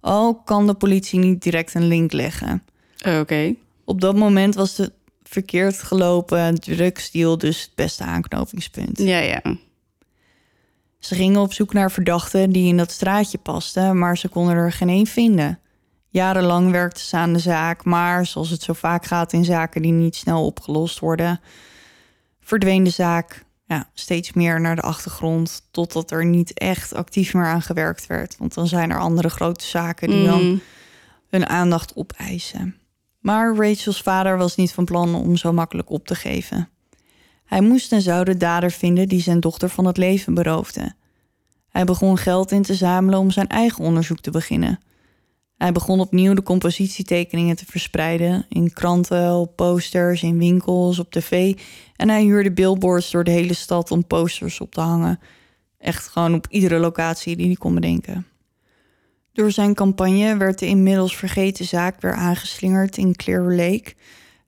Al kan de politie niet direct een link leggen. Oké. Op dat moment was de verkeerd gelopen drugsdeal dus het beste aanknopingspunt. Ja, ja. Ze gingen op zoek naar verdachten die in dat straatje pasten, maar ze konden er geen één vinden. Jarenlang werkten ze aan de zaak, maar zoals het zo vaak gaat in zaken die niet snel opgelost worden, verdween de zaak ja, steeds meer naar de achtergrond, totdat er niet echt actief meer aan gewerkt werd. Want dan zijn er andere grote zaken die dan Mm. hun aandacht opeisen. Maar Rachel's vader was niet van plan om zo makkelijk op te geven. Hij moest en zou de dader vinden die zijn dochter van het leven beroofde. Hij begon geld in te zamelen om zijn eigen onderzoek te beginnen. Hij begon opnieuw de compositietekeningen te verspreiden in kranten, op posters, in winkels, op tv en hij huurde billboards door de hele stad om posters op te hangen. Echt gewoon op iedere locatie die hij kon bedenken. Door zijn campagne werd de inmiddels vergeten zaak weer aangeslingerd in Clear Lake.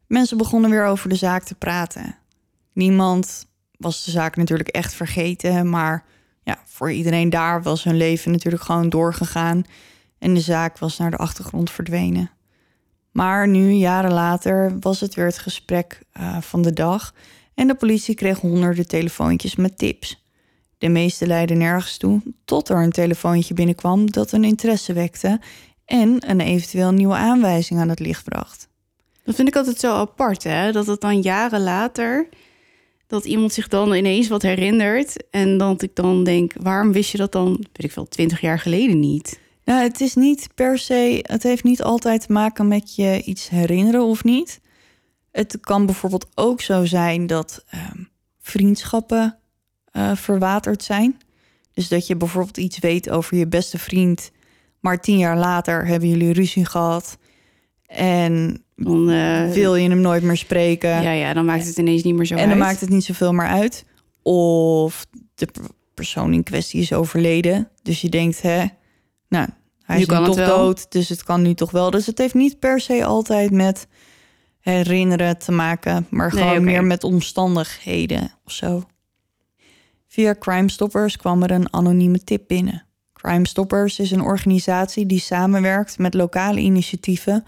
Mensen begonnen weer over de zaak te praten. Niemand was de zaak natuurlijk echt vergeten, maar ja, voor iedereen daar was hun leven natuurlijk gewoon doorgegaan en de zaak was naar de achtergrond verdwenen. Maar nu, jaren later, was het weer het gesprek eh, van de dag en de politie kreeg honderden telefoontjes met tips. De meeste leidden nergens toe, tot er een telefoontje binnenkwam dat een interesse wekte en een eventueel nieuwe aanwijzing aan het licht bracht. Dat vind ik altijd zo apart, hè? Dat het dan jaren later... dat iemand zich dan ineens wat herinnert... en dat ik dan denk, waarom wist je dat dan... weet ik veel, twintig jaar geleden niet? Nou, het is niet per se, het heeft niet altijd te maken met je iets herinneren of niet. Het kan bijvoorbeeld ook zo zijn dat ehm, vriendschappen eh, verwaterd zijn. Dus dat je bijvoorbeeld iets weet over je beste vriend, maar tien jaar later hebben jullie ruzie gehad en Dan, eh, wil je hem nooit meer spreken. ja, ja, dan maakt het ineens niet meer zo en dan maakt het niet zoveel meer uit. Of de per- persoon in kwestie is overleden. Dus je denkt, hè, nou, hij Nu is toch dood, dus het kan nu toch wel. Dus het heeft niet per se altijd met herinneren te maken, maar Nee, gewoon meer met omstandigheden of zo. Via Crime Stoppers kwam er een anonieme tip binnen. Crime Stoppers is een organisatie die samenwerkt met lokale initiatieven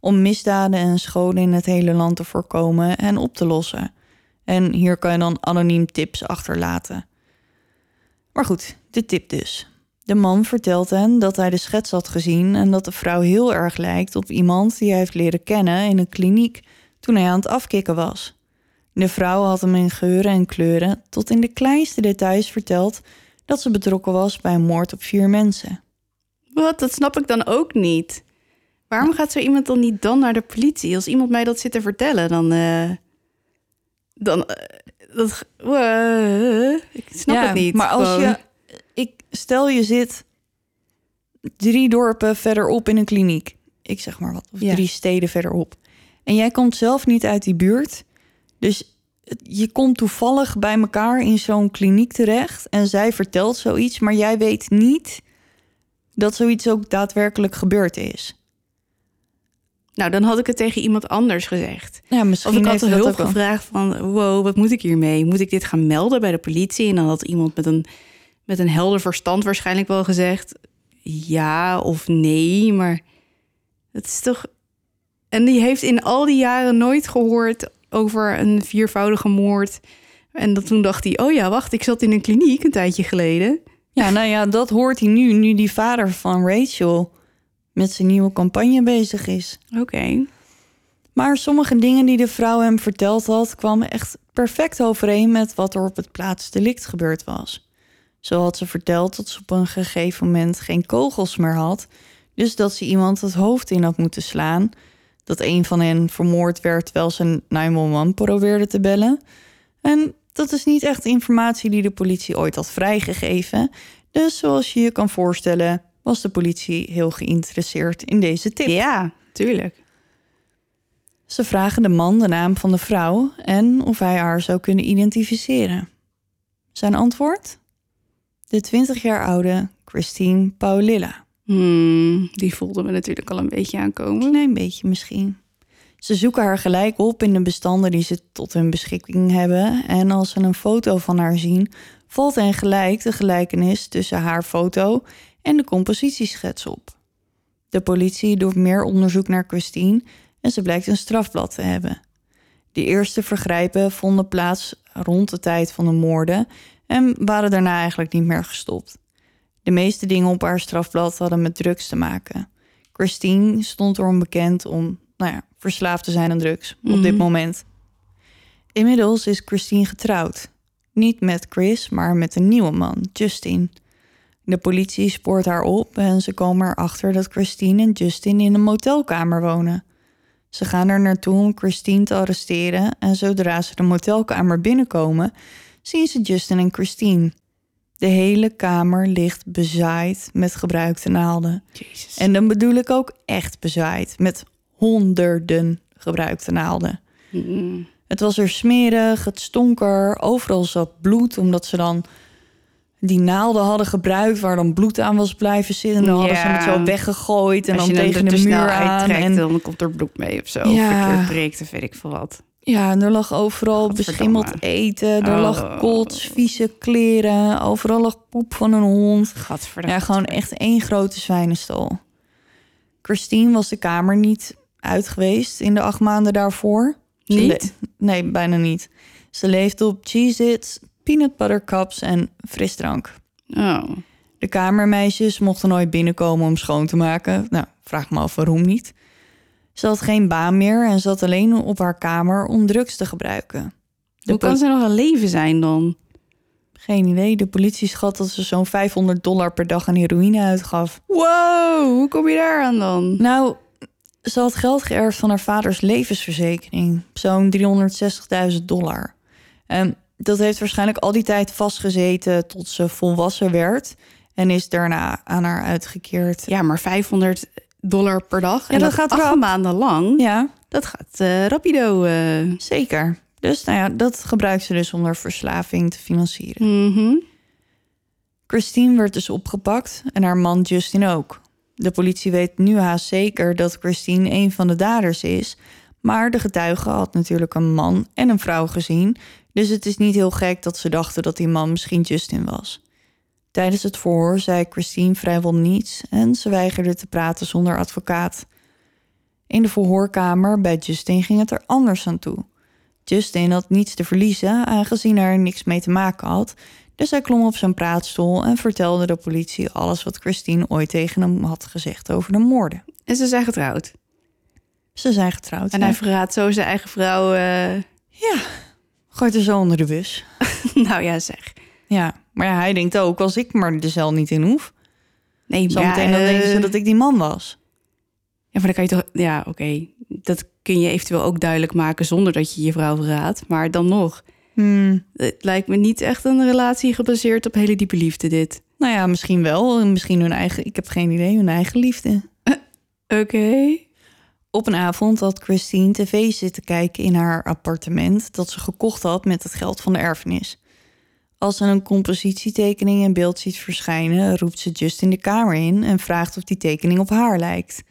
om misdaden en scholen in het hele land te voorkomen en op te lossen. En hier kan je dan anoniem tips achterlaten. Maar goed, de tip dus. De man vertelt hen dat hij de schets had gezien en dat de vrouw heel erg lijkt op iemand die hij heeft leren kennen in een kliniek toen hij aan het afkicken was. De vrouw had hem in geuren en kleuren tot in de kleinste details verteld dat ze betrokken was bij een moord op vier mensen. Wat? Dat snap ik dan ook niet. Waarom gaat zo iemand dan niet dan naar de politie? Als iemand mij dat zit te vertellen, dan... eh, dan eh, dat, ik snap Ja, het niet. Maar als je, ik stel je zit drie dorpen verderop in een kliniek, ik zeg maar wat, of Ja. drie steden verderop, en jij komt zelf niet uit die buurt, dus je komt toevallig bij elkaar in zo'n kliniek terecht en zij vertelt zoiets, maar jij weet niet dat zoiets ook daadwerkelijk gebeurd is. Nou, dan had ik het tegen iemand anders gezegd. Ja, Of misschien ik had hulp wel. gevraagd van... wow, wat moet ik hiermee? Moet ik dit gaan melden bij de politie? En dan had iemand met een, met een helder verstand waarschijnlijk wel gezegd... ja of nee, maar het is toch... En die heeft in al die jaren nooit gehoord over een viervoudige moord. En dat toen dacht hij, oh ja, wacht, ik zat in een kliniek een tijdje geleden. Ja, nou ja, dat hoort hij nu, nu die vader van Rachel met zijn nieuwe campagne bezig is. Oké. Maar sommige dingen die de vrouw hem verteld had, kwamen echt perfect overeen met wat er op het plaatsdelict gebeurd was. Zo had ze verteld dat ze op een gegeven moment geen kogels meer had, dus dat ze iemand het hoofd in had moeten slaan. Dat een van hen vermoord werd terwijl ze 911 probeerde te bellen. En dat is niet echt informatie die de politie ooit had vrijgegeven. Dus zoals je je kan voorstellen, was de politie heel geïnteresseerd in deze tip. Ja, tuurlijk. Ze vragen de man de naam van de vrouw en of hij haar zou kunnen identificeren. Zijn antwoord? De 20 jaar oude Christine Paulilla. Hmm, die voelden we natuurlijk al een beetje aankomen. Een klein beetje misschien. Ze zoeken haar gelijk op in de bestanden die ze tot hun beschikking hebben. En als ze een foto van haar zien, valt hen gelijk de gelijkenis tussen haar foto en de compositieschets op. De politie doet meer onderzoek naar Christine en ze blijkt een strafblad te hebben. De eerste vergrijpen vonden plaats rond de tijd van de moorden en waren daarna eigenlijk niet meer gestopt. De meeste dingen op haar strafblad hadden met drugs te maken. Christine stond erom bekend om, nou ja, verslaafd te zijn aan drugs op dit moment. Inmiddels is Christine getrouwd. Niet met Chris, maar met een nieuwe man, Justin. De politie spoort haar op en ze komen erachter dat Christine en Justin in een motelkamer wonen. Ze gaan er naartoe om Christine te arresteren en zodra ze de motelkamer binnenkomen, zien ze Justin en Christine. De hele kamer ligt bezaaid met gebruikte naalden. Jezus. En dan bedoel ik ook echt bezaaid met honderden gebruikte naalden. Mm. Het was er smerig, het stonk er, overal zat bloed, omdat ze dan die naalden hadden gebruikt waar dan bloed aan was blijven zitten. En dan hadden ze het zo weggegooid en Als dan tegen de muur aan. uittrekt, En, dan komt er bloed mee of zo. Ja. Of het breekt of weet ik veel wat. ja, en er lag overal beschimmeld eten, er lag Oh. kots, vieze kleren, overal lag poep van een hond. Gadverdamme. Ja, gewoon echt één grote zwijnenstal. Christine was de kamer niet uit geweest in de acht maanden daarvoor. Niet? Nee, bijna niet. Ze leefde op Cheez-Its, peanut butter cups en frisdrank. Oh. De kamermeisjes mochten nooit binnenkomen om schoon te maken. Nou, vraag me af waarom niet. Ze had geen baan meer en zat alleen op haar kamer om drugs te gebruiken. De Hoe kan ze nog een leven zijn dan? Geen idee. De politie schat dat ze zo'n 500 dollar per dag aan heroïne uitgaf. Wow, hoe kom je daar aan dan? Nou, ze had geld geërfd van haar vaders levensverzekering. Zo'n 360.000 dollar. En dat heeft waarschijnlijk al die tijd vastgezeten tot ze volwassen werd. En is daarna aan haar uitgekeerd. Ja, maar 500 dollar per dag. Ja, en dat gaat acht rap. maanden lang. Ja, Dat gaat eh, rapido. eh. zeker. Dus nou ja, dat gebruikt ze dus om haar verslaving te financieren. Mhm. Christine werd dus opgepakt en haar man Justin ook. De politie weet nu haast zeker dat Christine een van de daders is. Maar de getuige had natuurlijk een man en een vrouw gezien. Dus het is niet heel gek dat ze dachten dat die man misschien Justin was. Tijdens het verhoor zei Christine vrijwel niets en ze weigerde te praten zonder advocaat. In de verhoorkamer bij Justin ging het er anders aan toe. Justin had niets te verliezen, aangezien hij er niks mee te maken had. Dus hij klom op zijn praatstoel en vertelde de politie alles wat Christine ooit tegen hem had gezegd over de moorden. En ze zijn getrouwd. Ze zijn getrouwd. En ja. hij verraadt zo zijn eigen vrouw. eh, Ja, er zo onder de bus. <laughs> nou ja, zeg. Ja, maar ja, hij denkt ook, als ik maar de cel niet in hoef... Nee, ja, dan denken ze eh, dat ik die man was. Ja, maar dan kan je toch... Ja, oké. Dat kun je eventueel ook duidelijk maken zonder dat je je vrouw verraadt. Maar dan nog. Hmm, Het lijkt me niet echt een relatie gebaseerd op hele diepe liefde, dit. nou ja, misschien wel. Misschien hun eigen... Ik heb geen idee, hun eigen liefde. <laughs> Oké. Op een avond had Christine tv zitten kijken in haar appartement... dat ze gekocht had met het geld van de erfenis. Als ze een compositietekening in beeld ziet verschijnen... roept ze Justin de kamer in en vraagt of die tekening op haar lijkt.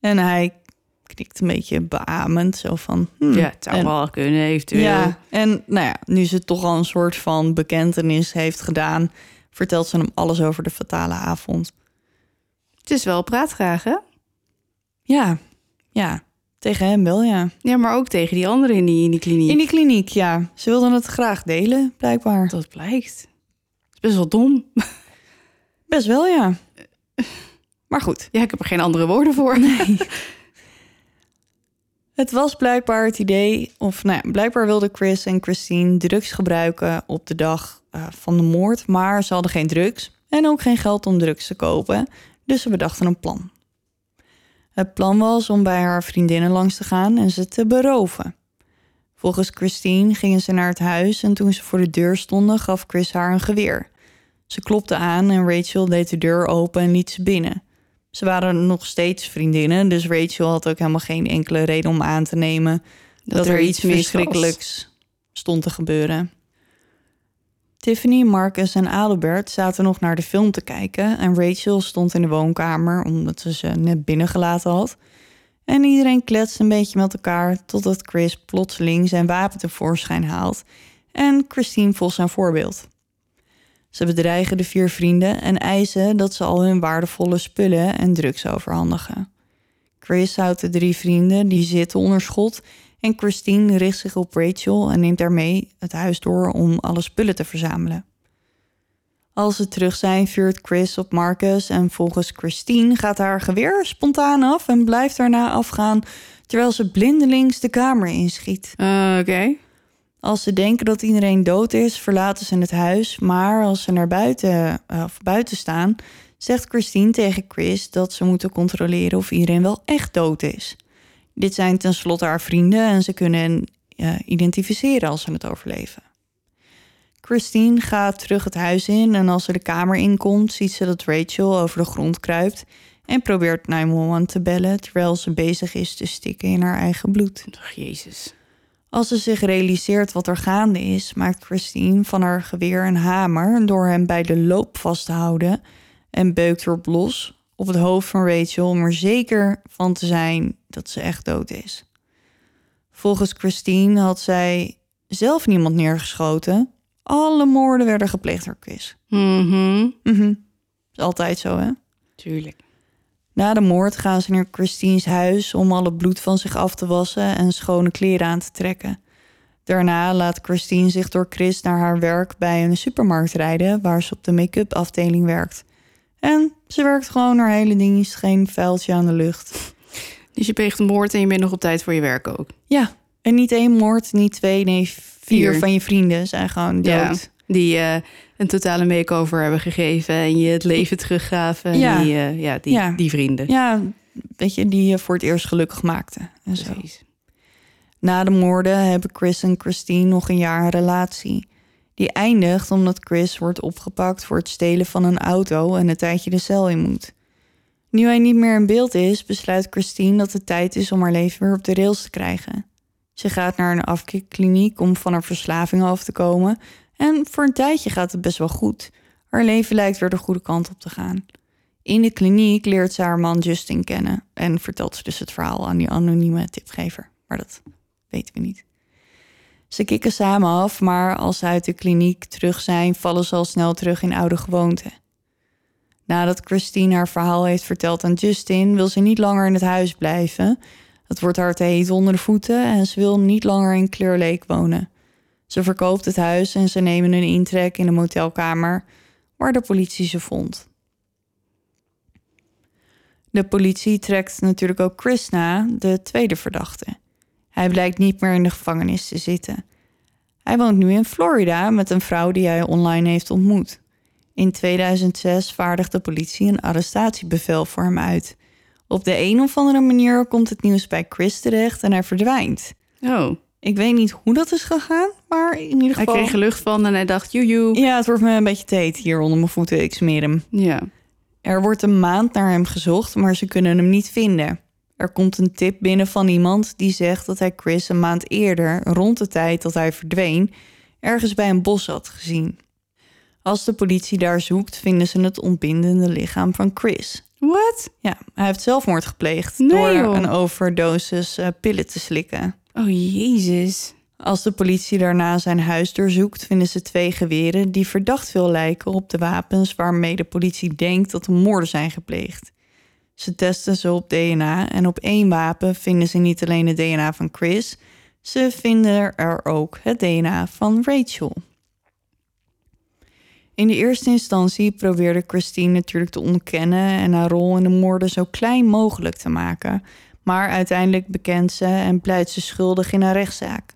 En hij knikt een beetje beamend, zo van... hmm. Ja, het zou En- wel kunnen, eventueel. Ja, en nou ja, nu ze toch al een soort van bekentenis heeft gedaan... vertelt ze hem alles over de fatale avond. Het is wel praatgraag, hè? Ja, ja, tegen hem wel, ja. Ja, maar ook tegen die anderen in die, in die kliniek. In die kliniek, ja. Ze wilden het graag delen, blijkbaar. Dat blijkt. Het is best wel dom. <laughs> Best wel, ja. <laughs> Maar goed. Ja, ik heb er geen andere woorden voor. <laughs> Het was blijkbaar het idee, of nou ja, blijkbaar wilden Chris en Christine drugs gebruiken op de dag eh, van de moord, maar ze hadden geen drugs en ook geen geld om drugs te kopen, dus ze bedachten een plan. Het plan was om bij haar vriendinnen langs te gaan en ze te beroven. Volgens Christine gingen ze naar het huis en toen ze voor de deur stonden, gaf Chris haar een geweer. Ze klopte aan en Rachel deed de deur open en liet ze binnen. Ze waren nog steeds vriendinnen, dus Rachel had ook helemaal geen enkele reden om aan te nemen dat, er iets verschrikkelijks stond te gebeuren. Tiffany, Marcus en Adelbert zaten nog naar de film te kijken en Rachel stond in de woonkamer omdat ze ze net binnengelaten had. En iedereen kletste een beetje met elkaar totdat Chris plotseling zijn wapen tevoorschijn haalt en Christine volgt zijn voorbeeld. Ze bedreigen de vier vrienden en eisen dat ze al hun waardevolle spullen en drugs overhandigen. Chris houdt de drie vrienden die zitten onder schot en Christine richt zich op Rachel en neemt daarmee het huis door om alle spullen te verzamelen. Als ze terug zijn, vuurt Chris op Marcus en volgens Christine gaat haar geweer spontaan af en blijft daarna afgaan terwijl ze blindelings de kamer inschiet. Uh, Oké. Als ze denken dat iedereen dood is, verlaten ze het huis. Maar als ze naar buiten, uh, of buiten staan, zegt Christine tegen Chris dat ze moeten controleren of iedereen wel echt dood is. Dit zijn tenslotte haar vrienden en ze kunnen hen uh, identificeren als ze het overleven. Christine gaat terug het huis in en als ze de kamer inkomt, ziet ze dat Rachel over de grond kruipt en probeert 911 te bellen terwijl ze bezig is te stikken in haar eigen bloed. Ach, jezus. Als ze zich realiseert wat er gaande is, maakt Christine van haar geweer een hamer door hem bij de loop vast te houden en beukt erop los op het hoofd van Rachel om er zeker van te zijn dat ze echt dood is. Volgens Christine had zij zelf niemand neergeschoten. Alle moorden werden gepleegd door Chris. Mhm. Mhm. Is altijd zo, hè? Tuurlijk. Na de moord gaan ze naar Christine's huis om alle bloed van zich af te wassen en schone kleren aan te trekken. Daarna laat Christine zich door Chris naar haar werk bij een supermarkt rijden waar ze op de make-up afdeling werkt. En ze werkt gewoon haar hele dienst, geen vuiltje aan de lucht. Dus je pleegt een moord en je bent nog op tijd voor je werk ook. Ja, en niet één moord, niet twee, nee vier, Vier. van je vrienden zijn gewoon dood. Ja. Die eh, een totale makeover hebben gegeven en je het leven teruggaven. Ja. Die, eh, ja, die, Ja. die vrienden. Ja, weet je, die je voor het eerst gelukkig maakte. En zo. Precies. Na de moorden hebben Chris en Christine nog een jaar een relatie. Die eindigt omdat Chris wordt opgepakt voor het stelen van een auto en een tijdje de cel in moet. Nu hij niet meer in beeld is, besluit Christine dat het tijd is om haar leven weer op de rails te krijgen. Ze gaat naar een afkikkliniek om van haar verslaving af te komen en voor een tijdje gaat het best wel goed. Haar leven lijkt weer de goede kant op te gaan. In de kliniek leert ze haar man Justin kennen en vertelt ze dus het verhaal aan die anonieme tipgever. Maar dat weten we niet. Ze kikken samen af, maar als ze uit de kliniek terug zijn, vallen ze al snel terug in oude gewoonten. Nadat Christine haar verhaal heeft verteld aan Justin, wil ze niet langer in het huis blijven. Het wordt haar te heet onder de voeten en ze wil niet langer in Clear Lake wonen. Ze verkoopt het huis en ze nemen een intrek in de motelkamer waar de politie ze vond. De politie trekt natuurlijk ook Chris na, de tweede verdachte. Hij blijkt niet meer in de gevangenis te zitten. Hij woont nu in Florida met een vrouw die hij online heeft ontmoet. In 2006 vaardigt de politie een arrestatiebevel voor hem uit. Op de een of andere manier komt het nieuws bij Chris terecht en hij verdwijnt. Oh, Ik weet niet hoe dat is gegaan, maar in ieder hij geval... kreeg er lucht van en hij dacht, joejoe. Ja, het wordt me een beetje te heet hier onder mijn voeten. Ik smeer hem. Ja. Er wordt een maand naar hem gezocht, maar ze kunnen hem niet vinden. Er komt een tip binnen van iemand die zegt dat hij Chris een maand eerder, rond de tijd dat hij verdween, ergens bij een bos had gezien. Als de politie daar zoekt, vinden ze het ontbindende lichaam van Chris. Wat? Ja, hij heeft zelfmoord gepleegd Nee, door joh. een overdosis eh, pillen te slikken. Oh, jezus. Als de politie daarna zijn huis doorzoekt, vinden ze twee geweren die verdacht veel lijken op de wapens waarmee de politie denkt dat er moorden zijn gepleegd. Ze testen ze op DNA en op één wapen vinden ze niet alleen het DNA van Chris, ze vinden er ook het DNA van Rachel. In de eerste instantie probeerde Christine natuurlijk te ontkennen en haar rol in de moorden zo klein mogelijk te maken. Maar uiteindelijk bekent ze en pleit ze schuldig in haar rechtszaak.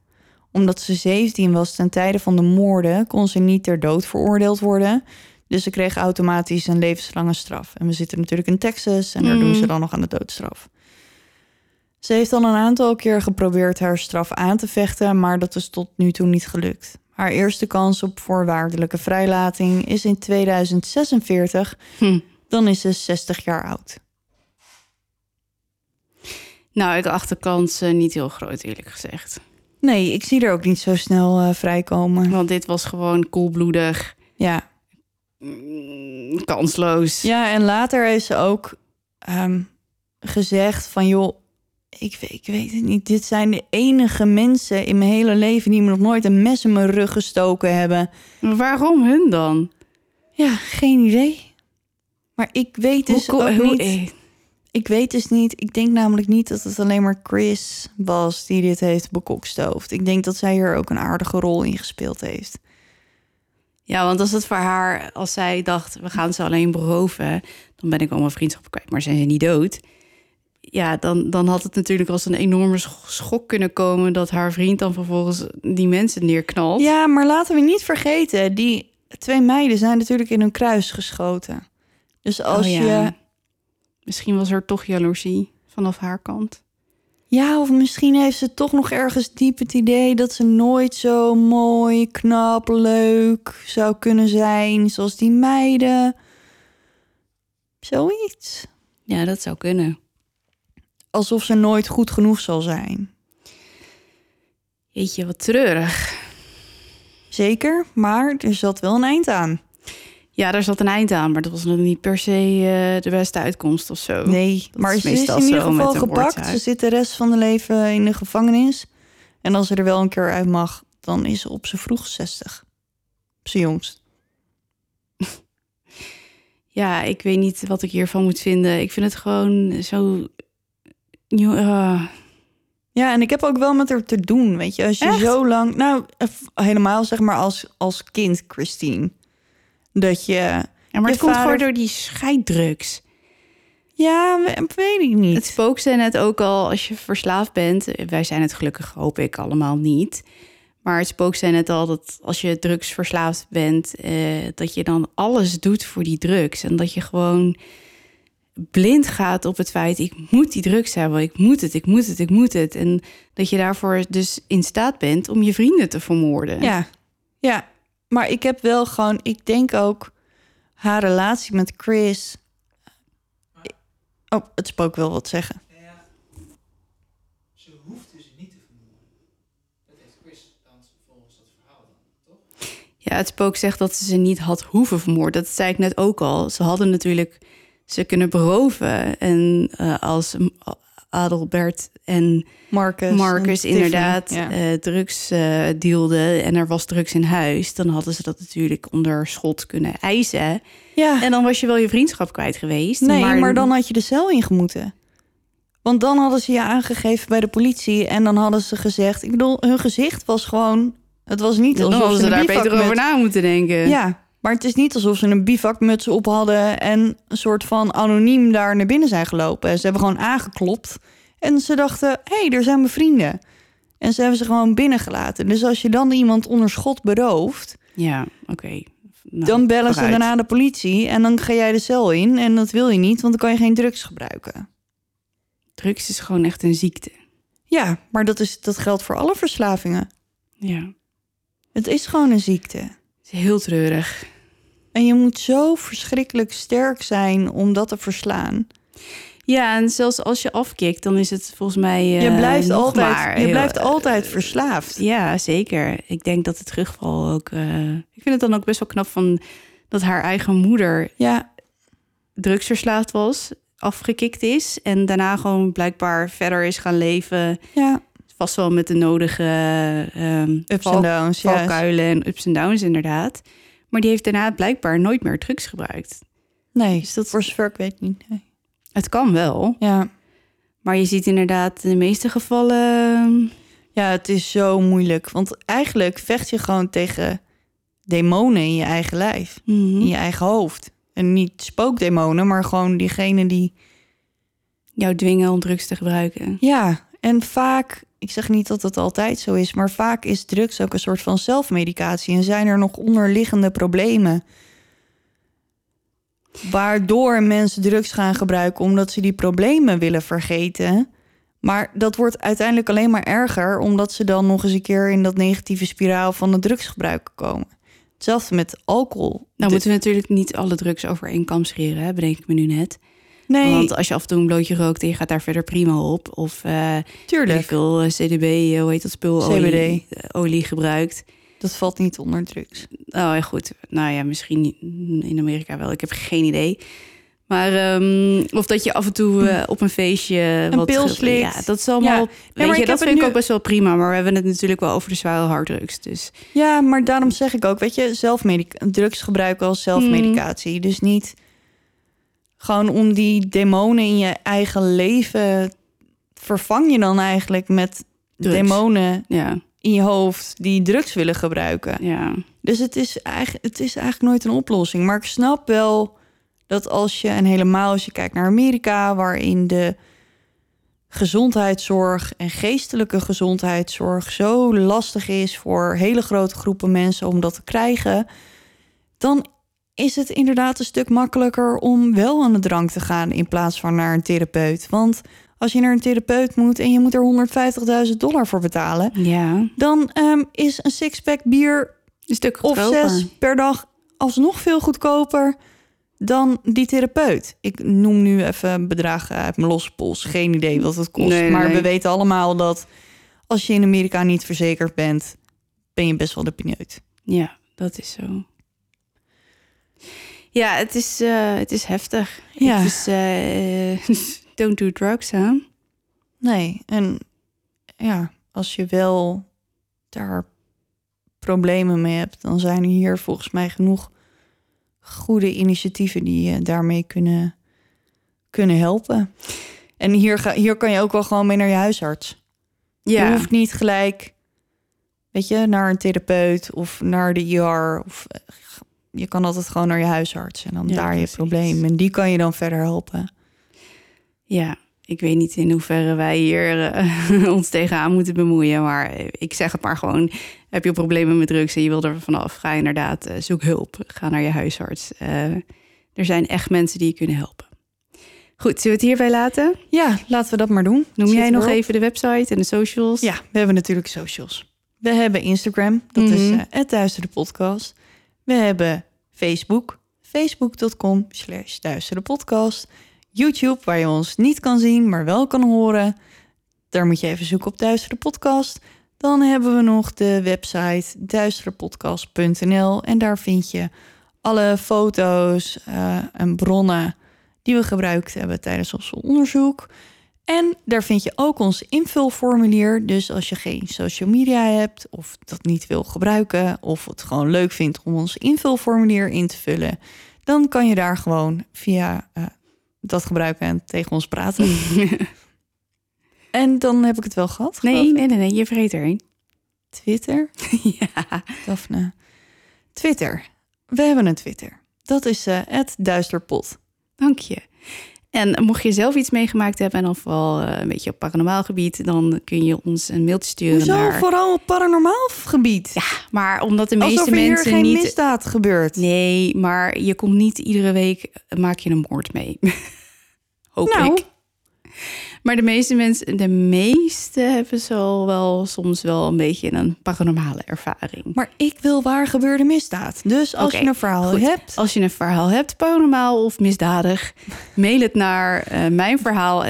Omdat ze 17 was ten tijde van de moorden, kon ze niet ter dood veroordeeld worden. Dus ze kreeg automatisch een levenslange straf. En we zitten natuurlijk in Texas en daar Mm. doen ze dan nog aan de doodstraf. Ze heeft al een aantal keer geprobeerd haar straf aan te vechten, maar dat is tot nu toe niet gelukt. Haar eerste kans op voorwaardelijke vrijlating is in 2046. Hm. Dan is ze 60 jaar oud. Nou, ik acht de kans eh, niet heel groot, eerlijk gezegd. Nee, ik zie er ook niet zo snel eh, vrijkomen. Want dit was gewoon koelbloedig, Ja. Mm, kansloos. ja, en later heeft ze ook ehm, gezegd van... joh, ik, weet- ik weet het niet. Dit zijn de enige mensen in mijn hele leven... die me nog nooit een mes in mijn rug gestoken hebben. Maar Waarom hun dan? Ja, geen idee. Maar ik weet dus Hoe ook hoe- niet... Ik weet dus niet... Ik denk namelijk niet dat het alleen maar Chris was... die dit heeft bekokstoofd. Ik denk dat zij hier ook een aardige rol in gespeeld heeft. Ja, want als het voor haar, als zij dacht, we gaan ze alleen beroven, dan ben ik al mijn vriendschap kwijt, maar zijn ze niet dood. Ja, dan, dan had het natuurlijk als een enorme sch- schok kunnen komen dat haar vriend dan vervolgens die mensen neerknalt. Ja, maar laten we niet vergeten... die twee meiden zijn natuurlijk in hun kruis geschoten. Dus als Oh ja. je... Misschien was er toch jaloezie vanaf haar kant. Ja, of misschien heeft ze toch nog ergens diep het idee... dat ze nooit zo mooi, knap, leuk zou kunnen zijn... zoals die meiden. Zoiets. Ja, dat zou kunnen. Alsof ze nooit goed genoeg zal zijn. Jeetje, wat treurig. Zeker, maar er zat wel een eind aan. Ja, daar zat een eind aan, maar dat was nog niet per se eh, de beste uitkomst of zo. Nee, dat maar is ze is in ieder geval gepakt. Ze zit de rest van haar leven in de gevangenis. En als ze er wel een keer uit mag, dan is ze op z'n vroeg 60. Op jongst. <laughs> Ja, ik weet niet wat ik hiervan moet vinden. Ik vind het gewoon zo... Ah. Ja, en ik heb ook wel met haar te doen, weet je. Als je Echt? zo lang... Nou, eh, helemaal zeg maar als, als kind, Christine. Dat je... Ja, maar Je het komt gewoon door die scheiddrugs. Ja, we- weet ik niet. Het spook zei net ook al, als je verslaafd bent... Wij zijn het gelukkig, hoop ik, allemaal niet. Maar het spook zei net al dat als je drugsverslaafd bent... eh, dat je dan alles doet voor die drugs. En dat je gewoon blind gaat op het feit... ik moet die drugs hebben, ik moet het, ik moet het, ik moet het. En dat je daarvoor dus in staat bent om je vrienden te vermoorden. Ja, ja. Maar ik heb wel gewoon... Ik denk ook haar relatie met Chris... Oh, het spook wil wat zeggen. Ze hoefde ze niet te vermoorden. Dat heeft Chris dan volgens dat verhaal dan, toch? Ja, het spook zegt dat ze ze niet had hoeven vermoorden. Dat zei ik net ook al. Ze hadden natuurlijk ze kunnen beroven. En eh, als Adelbert en Marcus. Marcus en inderdaad ja. eh, drugs eh, dealden en er was drugs in huis... dan hadden ze dat natuurlijk onder schot kunnen eisen. ja. En dan was je wel je vriendschap kwijt geweest. Nee, maar, dan had je de cel ingemoeten. Want dan hadden ze je aangegeven bij de politie en dan hadden ze gezegd... Ik bedoel, hun gezicht was gewoon... Het was niet dan hadden ze daar beter over na moeten denken. Ja, maar het is niet alsof ze een bivakmuts op hadden... en een soort van anoniem daar naar binnen zijn gelopen. Ze hebben gewoon aangeklopt en ze dachten... hé, hey, er zijn mijn vrienden. En ze hebben ze gewoon binnengelaten. Dus als je dan iemand onder schot berooft... Ja, oké. Nou, dan bellen ze daarna de politie en dan ga jij de cel in. En dat wil je niet, want dan kan je geen drugs gebruiken. Drugs is gewoon echt een ziekte. Ja, maar dat, is, dat geldt voor alle verslavingen. Ja, Het is gewoon een ziekte. het is heel treurig. En je moet zo verschrikkelijk sterk zijn om dat te verslaan. Ja, en zelfs als je afkikt, dan is het volgens mij. eh, je blijft, altijd, maar je heel- blijft altijd verslaafd. Ja, zeker. Ik denk dat de terugval ook. eh, ik vind het dan ook best wel knap van dat haar eigen moeder Ja, drugsverslaafd was, afgekikt is en daarna gewoon blijkbaar verder is gaan leven. ja. Vast wel met de nodige ehm Ups en downs. Valkuilen en ups en downs, inderdaad. Maar die heeft daarna blijkbaar nooit meer drugs gebruikt. Nee, Dus dat- voor zover ik weet niet. Nee. Het kan wel, Ja. maar je ziet inderdaad in de meeste gevallen. ja, het is zo moeilijk. Want eigenlijk vecht je gewoon tegen demonen in je eigen lijf. mhm, In je eigen hoofd. En niet spookdemonen, maar gewoon diegene die jou dwingen om drugs te gebruiken. Ja, en vaak, ik zeg niet dat het altijd zo is, maar vaak is drugs ook een soort van zelfmedicatie en zijn er nog onderliggende problemen. Waardoor mensen drugs gaan gebruiken omdat ze die problemen willen vergeten. Maar dat wordt uiteindelijk alleen maar erger, omdat ze dan nog eens een keer in dat negatieve spiraal van het drugsgebruik komen. Hetzelfde met alcohol. Nou moeten we natuurlijk niet alle drugs over één kam scheren, hè, bedenk ik me nu net. Nee, Want als je af en toe een blootje rookt en je gaat daar verder prima op... of ik tuurlijk. veel eh, CDB, eh, hoe heet dat spul? CBD. Olie, olie gebruikt. Dat valt niet onder drugs. Oh ja, goed. Nou ja, misschien in Amerika wel. Ik heb geen idee. Maar ehm, of dat je af en toe op een feestje Een wat pil slikt. Ja, dat is allemaal. Ja. weet maar je, dat vind ik ook best wel prima. Maar we hebben het natuurlijk wel over de zware harddrugs. Dus Ja, maar daarom zeg ik ook, weet je, zelfmedic drugs gebruiken als zelfmedicatie. Dus niet gewoon om die demonen in je eigen leven vervang je dan eigenlijk met Drugs. demonen ja, in je hoofd die drugs willen gebruiken. ja. Dus het is, eigenlijk, het is eigenlijk nooit een oplossing. Maar ik snap wel dat als je, en helemaal als je kijkt naar Amerika, waarin de gezondheidszorg en geestelijke gezondheidszorg zo lastig is voor hele grote groepen mensen om dat te krijgen, dan is het inderdaad een stuk makkelijker om wel aan de drank te gaan in plaats van naar een therapeut. Want als je naar een therapeut moet en je moet er 150.000 dollar voor betalen, ja. dan ehm, is een sixpack bier Een stuk of zes per dag alsnog veel goedkoper dan die therapeut. Ik noem nu even bedragen uit mijn losse pols. Geen idee wat het kost. Nee, maar nee. we weten allemaal dat als je in Amerika niet verzekerd bent, ben je best wel de pineut. Ja, dat is zo. Ja, het is, eh, het is heftig. Ja. Het is, eh, <laughs> don't do drugs, hè? Nee, en ja, als je wel daar problemen mee hebt, dan zijn er hier volgens mij genoeg goede initiatieven die je daarmee kunnen, kunnen helpen. En hier, ga, hier kan je ook wel gewoon mee naar je huisarts. Je hoeft niet gelijk, weet je, naar een therapeut of naar de IR. Of, eh, je kan altijd gewoon naar je huisarts en dan Ja, daar je probleem. En die kan je dan verder helpen. Ja, ik weet niet in hoeverre wij hier eh, <laughs> ons tegenaan moeten bemoeien. Maar ik zeg het maar gewoon. Heb je problemen met drugs en je wil er vanaf, ga inderdaad, eh, zoek hulp. Ga naar je huisarts. Eh, er zijn echt mensen die je kunnen helpen. Goed, zullen we het hierbij laten? Ja, laten we dat maar doen. Noem Zit jij nog even de website en de socials? Ja, we hebben natuurlijk socials. We hebben Instagram, dat is Mhm. het Duistere Podcast. We hebben Facebook, facebook.com slash Podcast. YouTube, waar je ons niet kan zien, maar wel kan horen. Daar moet je even zoeken op Duistere Podcast. Dan hebben we nog de website duisterepodcast.nl. En daar vind je alle foto's eh, en bronnen die we gebruikt hebben tijdens ons onderzoek. En daar vind je ook ons invulformulier. Dus als je geen social media hebt of dat niet wil gebruiken of het gewoon leuk vindt om ons invulformulier in te vullen, dan kan je daar gewoon via eh, dat gebruiken en tegen ons praten. <laughs> en dan heb ik het wel gehad. Nee, nee, nee, nee, je vergeet er één. Twitter. <laughs> ja. Daphne. Twitter. We hebben een Twitter. Dat is eh, het Duisterpot. Dank je. En mocht je zelf iets meegemaakt hebben en dan vooral eh, een beetje op paranormaal gebied, dan kun je ons een mailtje sturen Hoezo? naar. Vooral op paranormaal gebied. Ja, maar omdat de meeste Alsof er hier mensen geen niet. misdaad gebeurt. Nee, maar je komt niet iedere week maak je een moord mee. <laughs> Hoop Nou. ik. Maar de meeste mensen, de meeste hebben zo wel soms wel een beetje een paranormale ervaring. Maar ik wil waar gebeurde misdaad. Dus als je een verhaal goed. hebt... Als je een verhaal hebt, paranormaal of misdadig, <laughs> mail het naar eh mijn verhaal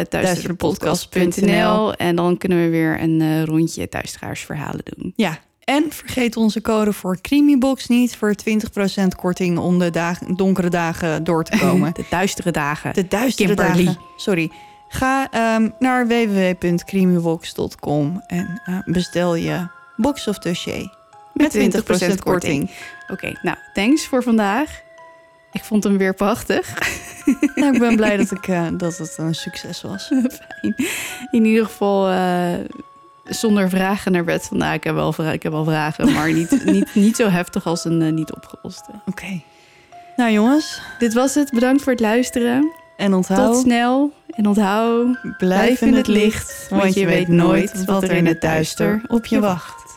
en dan kunnen we weer een eh, rondje thuisdragersverhalen doen. Ja, en vergeet onze code voor Creamybox niet... voor 20% korting om de donkere dagen door te <laughs> komen. De duistere dagen. De duistere Kimberly. dagen. Sorry. Ga ehm, naar www.creamybox.com en eh, bestel je box of dossier. Met 20%, 20% korting. Oké, nou, thanks voor vandaag. Ik vond hem weer prachtig. <laughs> nou, ik ben blij dat, ik, eh, dat het een succes was. <laughs> Fijn. In ieder geval eh, zonder vragen naar bed vandaag. Ik heb wel, ik heb wel vragen, maar niet, <laughs> niet, niet zo heftig als een niet opgeloste. Oké. Nou jongens, Dit was het. Bedankt voor het luisteren. En onthoud, Tot snel en onthoud, blijf in het licht, want je weet nooit wat er in het duister op je wacht.